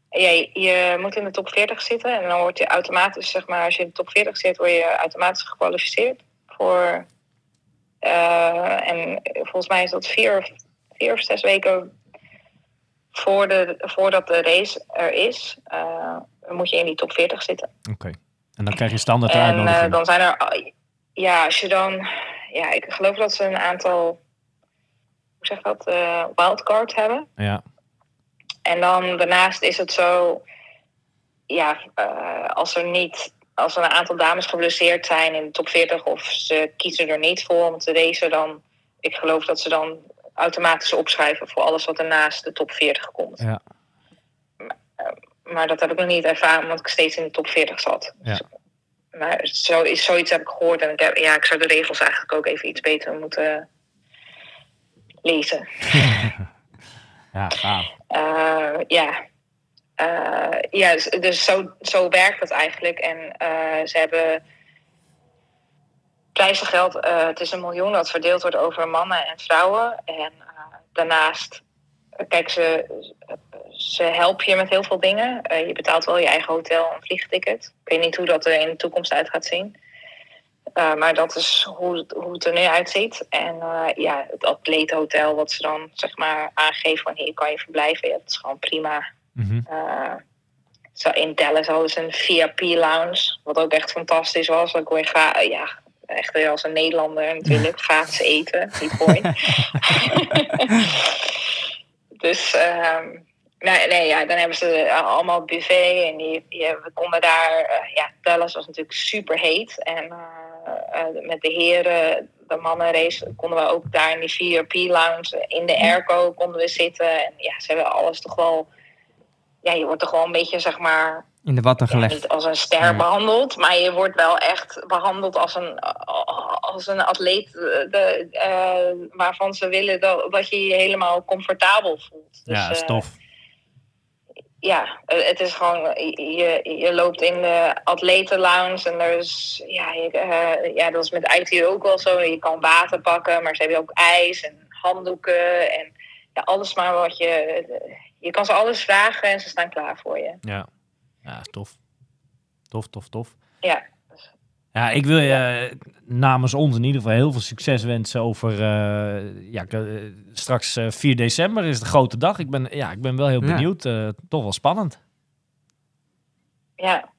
D: ja, je, moet in de top 40 zitten. En dan word je automatisch, zeg maar, als je in de top 40 zit, word je automatisch gekwalificeerd voor. eh, en volgens mij is dat vier of, vier of zes weken voor de, voordat de race er is. eh, moet je in die top 40 zitten.
A: Oké. En dan krijg je standaard
D: En eh, dan zijn er, ja, als je dan, ja, ik geloof dat ze een aantal, hoe zeg dat, eh wildcard hebben.
A: Ja.
D: En dan daarnaast is het zo, ja, als er niet, als er een aantal dames geblesseerd zijn in de top 40 of ze kiezen er niet voor om te racen, dan, ik geloof dat ze dan automatisch opschrijven voor alles wat er naast de top 40 komt.
A: Ja.
D: Maar dat heb ik nog niet ervaren, omdat ik steeds in de top 40 zat.
A: Ja.
D: Maar zo, is, zoiets heb ik gehoord. En ik, heb, ja, ik zou de regels eigenlijk ook even iets beter moeten lezen.
A: Ja, gaaf.
D: Eh, ja. Eh, ja, dus- dus zo, zo werkt het eigenlijk. En eh, ze hebben prijzengeld, eh, het is een miljoen dat verdeeld wordt over mannen en vrouwen. En eh, daarnaast, eh, kijk, ze, ze helpen je met heel veel dingen. Je betaalt wel je eigen hotel en vliegticket. Ik weet niet hoe dat er in de toekomst uit gaat zien. Maar dat is hoe, het- hoe het er nu uitziet. En ja, het atleethotel wat ze dan zeg maar aangeven van hier kan je verblijven. Ja, dat is gewoon prima.
A: Mhm.
D: Zo in Dallas hadden ze een VIP-lounge, wat ook echt fantastisch was. Kon je ga, ja, echt weer als een Nederlander natuurlijk, gratis eten, niet mooi. dus ehm, nee, nee, ja, dan hebben ze allemaal buffet en die, die, we konden daar, eh, ja, Dallas was natuurlijk super heet. En eh, eh, met de heren, de mannenrace, konden we ook daar in die VIP-lounge, in de airco konden we zitten. En ja, ze hebben alles toch wel ja, je wordt toch wel een beetje, zeg maar,
C: In de watten
D: ja,
C: gelegd.
D: niet als een ster
C: Ja.
D: behandeld, maar je wordt wel echt behandeld als een, als een atleet eh, de, eh, waarvan ze willen dat, dat je je helemaal comfortabel voelt. Dus,
A: ja, dat is
D: eh,
A: tof.
D: ja, het is gewoon, je, je loopt in de atletenlounge en er is, ja, je, ja, dat is met ITU ook wel zo. Je kan water pakken, maar ze hebben ook ijs en handdoeken en ja, alles maar wat je, je kan ze alles vragen en ze staan klaar voor je.
A: Ja. Ja, tof. Tof, tof, tof.
D: Ja,
A: Ja, ik wil je eh, namens ons in ieder geval heel veel succes wensen over... eh, ja, eh, straks eh, 4 december is de grote dag. Ik ben, ja, ik ben wel heel
C: Ja.
A: benieuwd. eh, toch wel spannend.
D: Ja.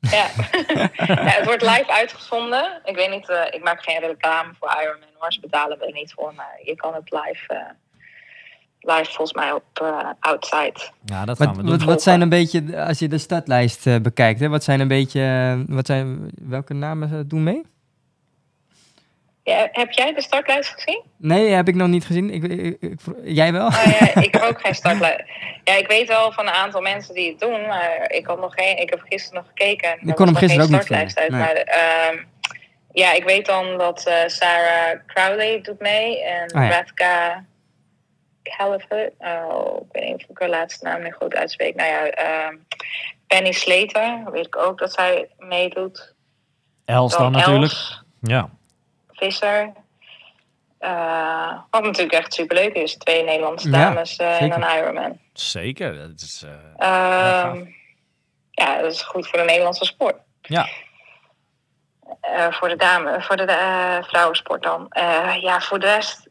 D: Ja. ja, het wordt live uitgezonden. Ik weet niet, eh, ik maak geen reclame voor Ironman hoor. Ze betalen er niet voor, maar je kan het live, eh, live volgens mij op eh, Outside.
A: Ja, dat gaan
C: Wat,
A: we doen.
C: wat, wat zijn een beetje, als je de startlijst eh, bekijkt, hè, wat zijn een beetje, eh, wat zijn, welke namen doen mee?
D: Ja, heb jij de startlijst gezien?
C: Nee, heb ik nog niet gezien. Ik, ik- ik- jij wel?
D: Oh, ja, ik heb ook geen startlijst. Ja, ik weet wel van een aantal mensen die het doen, maar ik had nog geen. Ik heb gisteren nog gekeken. en
C: Ik kon hem gisteren
D: geen
C: ook niet
D: startlijst uit.
C: vinden,
D: Maar ehm, ja, ik weet dan dat eh, Sarah Crowley doet mee en
C: Oh ja.
D: Radka Caliphate. Oh, ik weet niet of ik haar laatste naam nu goed uitspreek. Nou ja, ehm, Penny Slater, weet ik ook dat zij meedoet.
A: Els dan
D: Dan
A: natuurlijk.
D: Els
A: Ja.
D: Visser. Eh, wat natuurlijk echt superleuk is. Twee Nederlandse dames eh, in
C: zeker.
D: een Ironman.
A: Zeker. Dat is, eh,
D: Ehm, ja, dat is goed voor de Nederlandse sport.
A: ja.
D: Eh, voor de dame, voor de eh, vrouwensport dan. Eh, ja, voor de rest.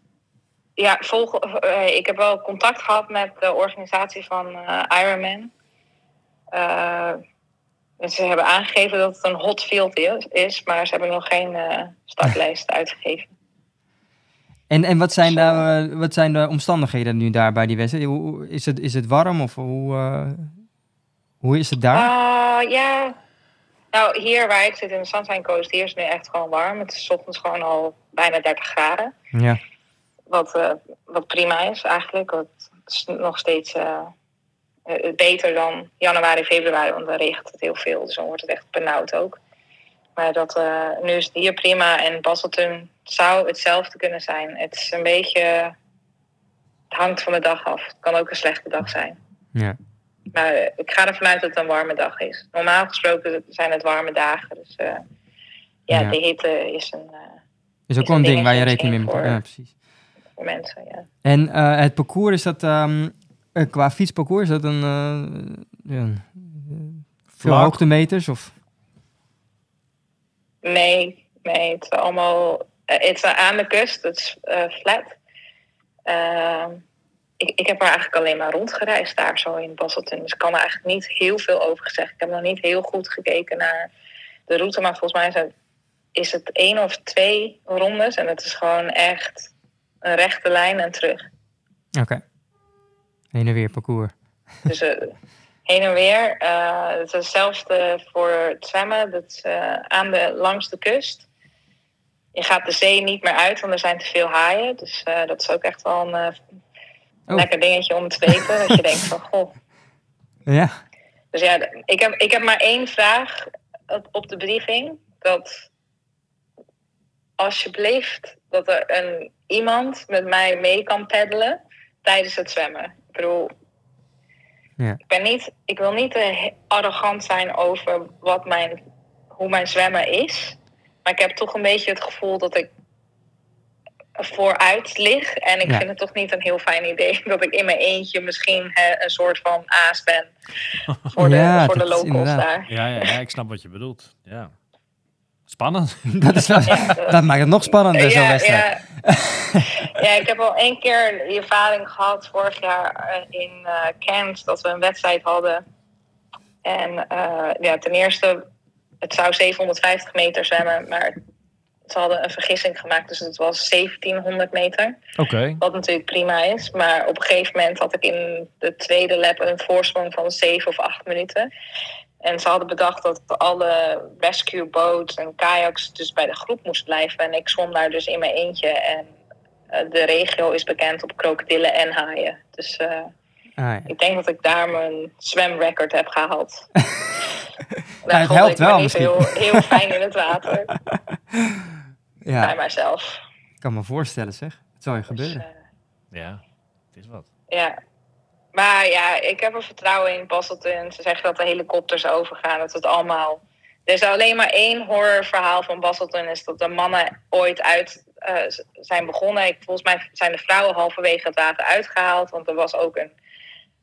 D: Ja, volg, eh, ik heb wel contact gehad met de organisatie van eh, Ironman. Eh, ze hebben aangegeven dat het een hot field is, maar ze hebben nog geen startlijst uitgegeven.
C: En, en wat, zijn daar, wat zijn de omstandigheden nu daar bij die wedstrijd? Is het, is het warm of hoe, hoe is het daar?
D: Ah, ja. Nou, hier waar ik zit in de Sunshine Coast, hier is het nu echt gewoon warm. Het is ochtends gewoon al bijna 30 graden.
C: Ja.
D: Wat, eh, wat prima is eigenlijk. Het is nog steeds eh, eh, beter dan januari, februari, want dan regent het heel veel. Dus dan wordt het echt benauwd ook. Maar dat, nu is het hier prima en Basselton zou hetzelfde kunnen zijn. Het is een beetje. Het hangt van de dag af. Het kan ook een slechte dag zijn.
C: ja.
D: Maar ik ga ervan uit dat het een warme dag is. Normaal gesproken zijn het warme dagen. Dus ja,
C: Ja.
D: de hitte is een
C: Is ook wel een ding waar je rekening mee moet houden. Ja, precies.
D: Voor mensen. Ja.
C: En eh, het parcours, is dat ehm, eh, qua fietsparcours, is dat een, eh, ja, veel
A: Vlak.
C: hoogtemeters? Of?
D: Nee, nee, het is allemaal. het is aan de kust, het is eh, flat. Ehm, ik, ik heb er eigenlijk alleen maar rondgereisd daar zo in Basselton. Dus ik kan er eigenlijk niet heel veel over zeggen. Ik heb nog niet heel goed gekeken naar de route, maar volgens mij is het, is het één of twee rondes. En het is gewoon echt een rechte lijn en terug.
C: Oké. Heen en weer parcours.
D: Dus eh, heen en weer. eh, het is hetzelfde voor het zwemmen. Dat is eh, aan de, langs de kust. Je gaat de zee niet meer uit, want er zijn te veel haaien. Dus dat is ook echt wel een
C: Oh.
D: lekker dingetje om te weten. dat je denkt van, goh.
C: Ja.
D: Dus ja, ik heb, ik heb maar één vraag op, op de briefing. Dat alsjeblieft dat er een, iemand met mij mee kan peddelen tijdens het zwemmen. Ik bedoel,
C: Ja.
D: ik, ben niet, ik wil niet te arrogant zijn over wat mijn, hoe mijn zwemmen is. Maar ik heb toch een beetje het gevoel dat ik vooruit lig. En ik
C: Ja.
D: vind het toch niet een heel fijn idee dat ik in mijn eentje misschien hè, een soort van aas ben voor de,
C: Ja,
D: voor de locals
C: inderdaad.
D: daar.
A: Ja, ja, ja, ik snap wat je bedoelt. Ja. Spannend.
C: Dat, is wel, dat maakt het nog spannender, zo'n
D: ja,
C: wedstrijd.
D: ja. ja, ik heb al één keer die ervaring gehad vorig jaar eh, in eh Cairns dat we een wedstrijd hadden. En eh, ja, ten eerste, het zou 750 meter zwemmen, maar ze hadden een vergissing gemaakt, dus het was 1700 meter.
A: Oké.
D: Wat natuurlijk prima is, maar op een gegeven moment had ik in de tweede lap een voorsprong van 7 of 8 minuten. En ze hadden bedacht dat alle rescue boats en kayaks dus bij de groep moest blijven. En ik zwom daar dus in mijn eentje. En eh, de regio is bekend op krokodillen en haaien. Dus eh,
C: Ah, ja.
D: ik denk dat ik daar mijn zwemrecord heb gehaald.
C: Nou, het
D: voelde
C: helpt
D: ik
C: wel
D: niet
C: misschien.
D: Heel, heel fijn in het water bij
C: ja,
D: mijzelf.
C: ik kan me voorstellen zeg. Het zal je
D: Dus,
C: gebeuren.
D: eh,
A: Ja, het is wat.
D: Ja. Maar ja, ik heb er vertrouwen in Basselton. Ze zeggen dat de helikopters overgaan. Dat het allemaal... Er is alleen maar één horrorverhaal van Basselton. Is dat de mannen ooit uit eh, zijn begonnen. Ik, volgens mij zijn de vrouwen halverwege het water uitgehaald. Want er was ook een,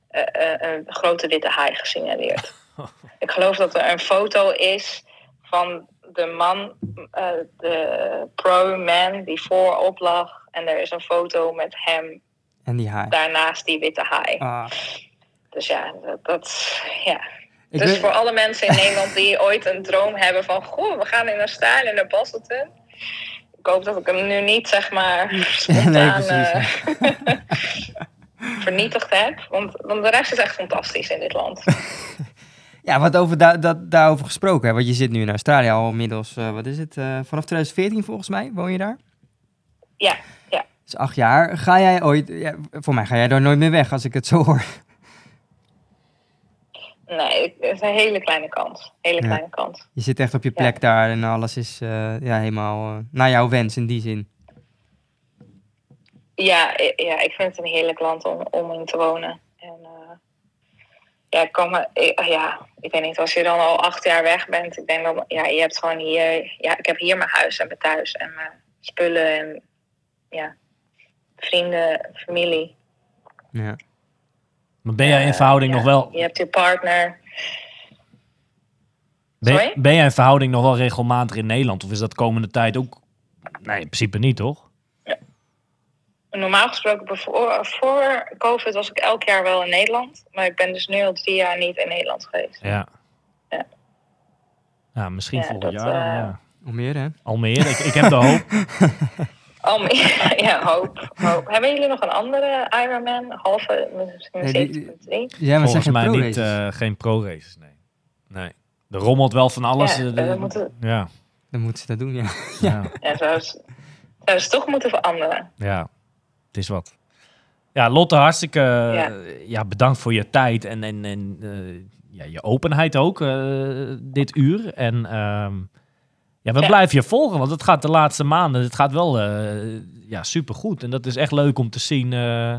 D: eh, eh, een grote witte haai gesignaleerd. ik geloof dat er een foto is van de man, de pro-man die voorop lag. En er is een foto met hem
C: En die haai.
D: daarnaast die witte haai.
C: Ah,
D: Dus ja, dat, dat ja.
C: ik
D: dus
C: weet-
D: voor alle mensen in Nederland die ooit een droom hebben van... Goh, we gaan in Australië naar Basselton. Ik hoop dat ik hem nu niet, zeg maar, spontaan
C: precies,
D: eh, vernietigd heb. Want, want de rest is echt fantastisch in dit land.
C: Ja, wat over da dat, daarover gesproken. Hè? Want je zit nu in Australië al inmiddels, eh, wat is het, eh, vanaf 2014 volgens mij, woon je daar?
D: Ja, ja.
C: Dus acht jaar. Ga jij ooit, ja, voor mij ga jij daar nooit meer weg als ik het zo hoor.
D: Nee, het is een hele kleine kans. Hele
C: Ja.
D: kleine kans.
C: Je zit echt op je
D: Ja.
C: plek daar en alles is eh, ja, helemaal eh, naar jouw wens in die zin.
D: Ja, ja, ik vind het een heerlijk land om, om in te wonen. En, eh, ja, ik kan me, ik- ja, ik weet niet, als je dan al acht jaar weg bent, ik denk dat, ja, je hebt gewoon hier, ja, ik heb hier mijn huis en mijn thuis en mijn spullen en, ja, vrienden, familie.
C: Ja.
A: Maar ben jij in
D: Eh,
A: verhouding
D: ja,
A: nog wel...
D: Je hebt je partner.
A: Ben, ben jij in verhouding nog wel regelmatig in Nederland? Of is dat komende tijd ook... Nee, in principe niet, toch?
D: Normaal gesproken, bevo- voor COVID was ik elk jaar wel in Nederland, maar ik ben dus nu al drie jaar niet in Nederland geweest.
A: Ja.
D: Ja.
A: Ja, misschien
D: Ja,
A: volgend
D: dat,
A: jaar. dan,
D: eh,
A: ja.
C: Almere, hè?
A: Almere, ik, ik heb de hoop.
D: Oh, ja, hoop, hoop. Hebben jullie nog een andere Ironman? Halve, misschien
C: Nee, die-
D: 7.3?
C: Ja, maar
A: Volgens mij niet, eh, geen pro-races, nee. Nee. Er rommelt wel van alles.
D: Ja,
A: eh, de-
D: moeten-
A: ja,
C: Dan moeten ze dat doen, ja.
A: ja,
D: Ja, zou ze, zou ze toch moeten veranderen.
A: ja. Het is wat. Ja, Lotte, hartstikke ja.
D: Ja.
A: bedankt voor je tijd en, en, en eh, ja, je openheid ook eh, dit uur. En ehm, ja, we
D: Ja.
A: blijven je volgen, want het gaat de laatste maanden, het gaat wel eh ja, supergoed. En dat is echt leuk om te zien. eh,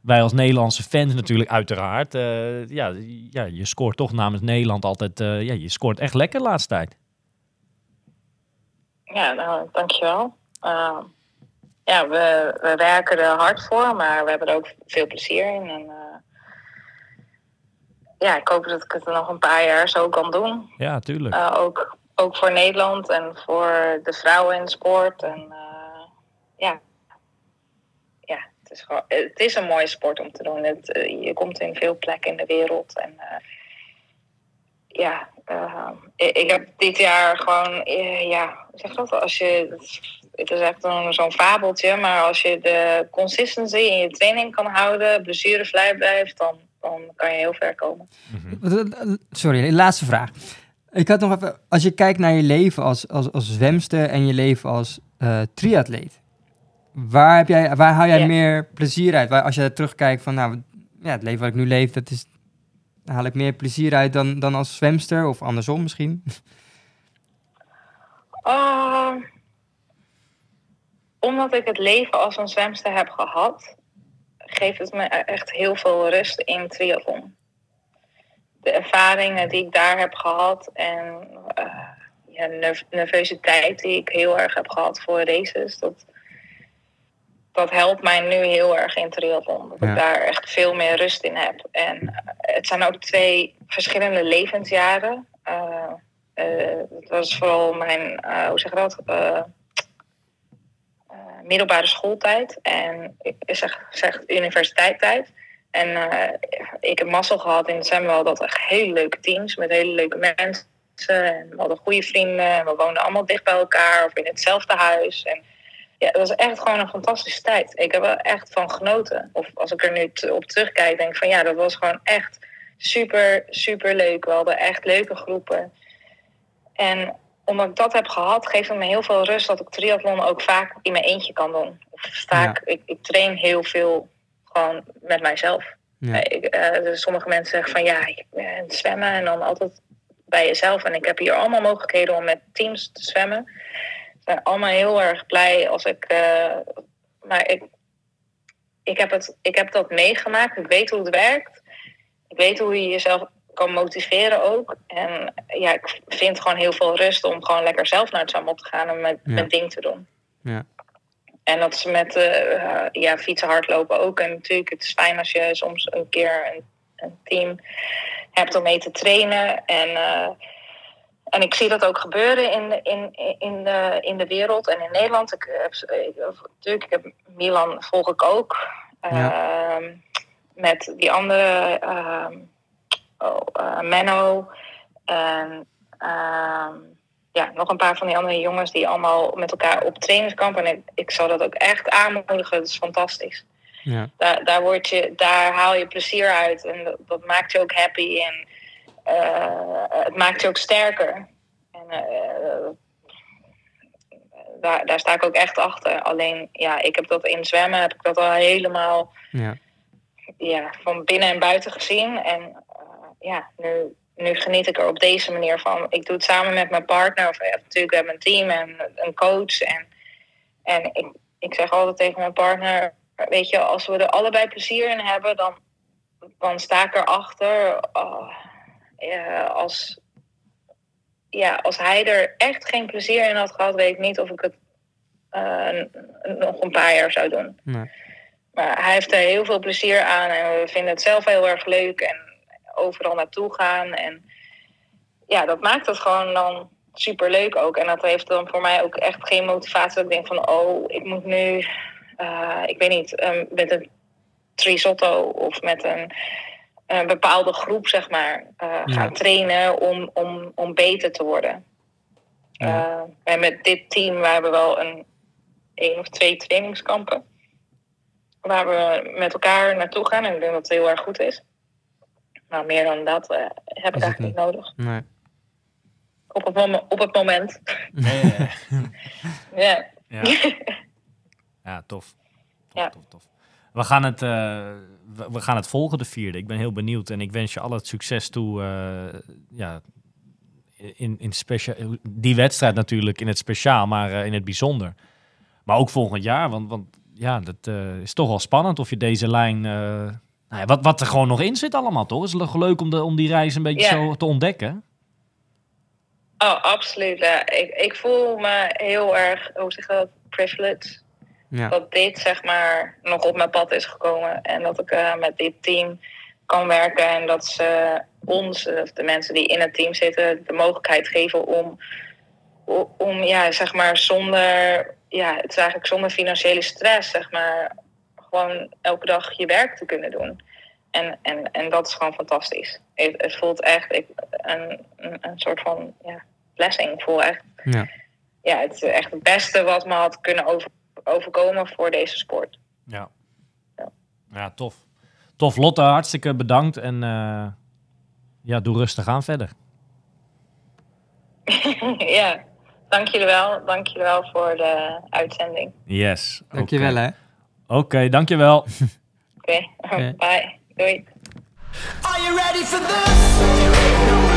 A: wij als Nederlandse fans natuurlijk uiteraard. eh, ja, ja, je scoort toch namens Nederland altijd. ja, je scoort echt lekker de laatste tijd.
D: Ja, nou, dankjewel. Uh, ja, we, we werken er hard voor, maar we hebben er ook veel plezier in. En, uh, ja, ik hoop dat ik het nog een paar jaar zo kan doen.
A: Ja, tuurlijk.
D: Uh, ook, ook voor Nederland en voor de vrouwen in sport. En uh, ja, ja het, is gewoon, het is een mooie sport om te doen. Het, je komt in veel plekken in de wereld. En uh, ja, ik, heb dit jaar gewoon, ja, zeg dat? Als je, het is echt zo'n fabeltje, maar als je de consistency in je training kan houden, blessurevrij blijft, dan, dan kan je heel ver komen.
C: Mm-hmm. Sorry, laatste vraag. Ik had nog even, als je kijkt naar je leven als, als, als zwemster en je leven als uh, triatleet, waar, heb jij, waar hou jij yeah. meer plezier uit? Waar, als je terugkijkt van, nou, ja, het leven wat ik nu leef, dat is, daar haal ik meer plezier uit dan, dan als zwemster of andersom misschien?
D: Uh, omdat ik het leven als een zwemster heb gehad, geeft het me echt heel veel rust in triathlon. De ervaringen die ik daar heb gehad en uh, ja, ja, nerv- nervositeit die ik heel erg heb gehad voor races. Dat, dat helpt mij nu heel erg in triathlon. Dat
C: Ja.
D: ik daar echt veel meer rust in heb. En eh, het zijn ook twee verschillende levensjaren. Eh, het was vooral mijn, hoe zeg je dat, middelbare schooltijd en ik zeg, zeg universiteitstijd. En eh, ik heb mazzel gehad in het zwemmen dat echt hele leuke teams met hele leuke mensen. En we hadden goede vrienden en we woonden allemaal dicht bij elkaar of in hetzelfde huis. En ja, het was echt gewoon een fantastische tijd. Ik heb er echt van genoten. Of als ik er nu op terugkijk, denk ik van ja, dat was gewoon echt super, super leuk. We hadden echt leuke groepen. En omdat ik dat heb gehad, geeft het me heel veel rust dat ik triathlon ook vaak in mijn eentje kan doen. Of vaak, ik, ik train heel veel gewoon met mijzelf.
C: Ja.
D: Ik, eh, dus sommige mensen zeggen van ja, ik zwemmen en dan altijd bij jezelf. En ik heb hier allemaal mogelijkheden om met teams te zwemmen. Ik ben allemaal heel erg blij als ik. eh, maar ik, ik, heb het, ik heb dat meegemaakt. Ik weet hoe het werkt. Ik weet hoe je jezelf kan motiveren ook. En ja, ik vind gewoon heel veel rust om gewoon lekker zelf naar het zwembad te gaan en met,
C: Ja.
D: met ding te doen.
C: Ja.
D: En dat is met eh, ja, fietsen, hardlopen ook. En natuurlijk, het is fijn als je soms een keer een, een team hebt om mee te trainen. En, eh, en ik zie dat ook gebeuren in, de- in, in, de, in de wereld en in Nederland. Ik heb, natuurlijk, ik heb Milan volg ik ook.
C: Ja.
D: Ehm, met die andere ehm, oh, Menno. En ehm, ja, nog een paar van die andere jongens die allemaal met elkaar op trainingskamp. En ik, ik zou dat ook echt aanmoedigen. Dat is fantastisch.
C: Ja.
D: Daar, daar, word je, daar haal je plezier uit. En dat, dat maakt je ook happy. En eh, het maakt je ook sterker. En eh, daar, daar sta ik ook echt achter. Alleen, ja, ik heb dat in zwemmen, heb ik dat al helemaal
C: Ja.
D: ja, van binnen en buiten gezien. En eh, ja, nu, nu geniet ik er op deze manier van. Ik doe het samen met mijn partner. Of ja, natuurlijk, hebben een team en een coach. En, en ik, ik zeg altijd tegen mijn partner... Weet je, als we er allebei plezier in hebben, dan, dan sta ik erachter. Oh, ja, als, ja, als hij er echt geen plezier in had gehad, weet ik niet of ik het eh, nog een paar jaar zou doen.
C: Nee.
D: Maar hij heeft er heel veel plezier aan en we vinden het zelf heel erg leuk en overal naartoe gaan. En ja, dat maakt het gewoon dan super leuk ook. En dat heeft dan voor mij ook echt geen motivatie dat ik denk van, oh, ik moet nu, eh, ik weet niet, eh, met een trisotto of met een, een bepaalde groep, zeg maar, eh, gaan trainen om, om, om beter te worden.
C: Ja.
D: Eh, en met dit team, we hebben wel een één of twee trainingskampen waar we met elkaar naartoe gaan. En ik denk dat het heel erg goed is. Maar meer dan dat eh, heb ik eigenlijk niet nodig.
C: Nee.
D: Op het, mom- op het moment.
A: Ja,
D: Ja.
A: ja. ja tof. Tof,
D: Ja.
A: tof, tof. We gaan, het, eh, we, gaan het volgen, de vierde. Ik ben heel benieuwd en ik wens je al het succes toe. eh, ja, in, in specia- die wedstrijd natuurlijk in het speciaal, maar eh, in het bijzonder. Maar ook volgend jaar, want, want ja, dat eh, is toch wel spannend of je deze lijn... eh, nou ja, wat, wat er gewoon nog in zit allemaal, toch? Is het leuk om, de, om die reis een beetje
D: Ja.
A: zo te ontdekken?
D: Oh, absoluut. Ja. Ik, ik voel me heel erg, hoe zeg je dat, privileged.
C: Ja.
D: Dat dit zeg maar nog op mijn pad is gekomen. En dat ik eh, met dit team kan werken. En dat ze ons, of de mensen die in het team zitten, de mogelijkheid geven om, om ja, zeg maar zonder, ja, het is eigenlijk zonder financiële stress, zeg maar, gewoon elke dag je werk te kunnen doen. En, en, en dat is gewoon fantastisch. Het, het voelt echt ik, een, een, een soort van ja, blessing. Ik voel echt,
C: Ja.
D: ja, het is echt het beste wat me had kunnen over, overkomen voor deze sport.
A: Ja.
D: Ja.
A: Ja, tof. Tof, Lotte, hartstikke bedankt. En eh, ja, doe rustig aan verder.
D: ja, dank jullie wel. Dank jullie wel voor de uitzending.
A: Yes.
C: Dankjewel,
A: Oké.
C: hè.
A: Oké, dankjewel.
D: Oké,
C: Oké.
D: bye. Doei.
B: Are you ready for this?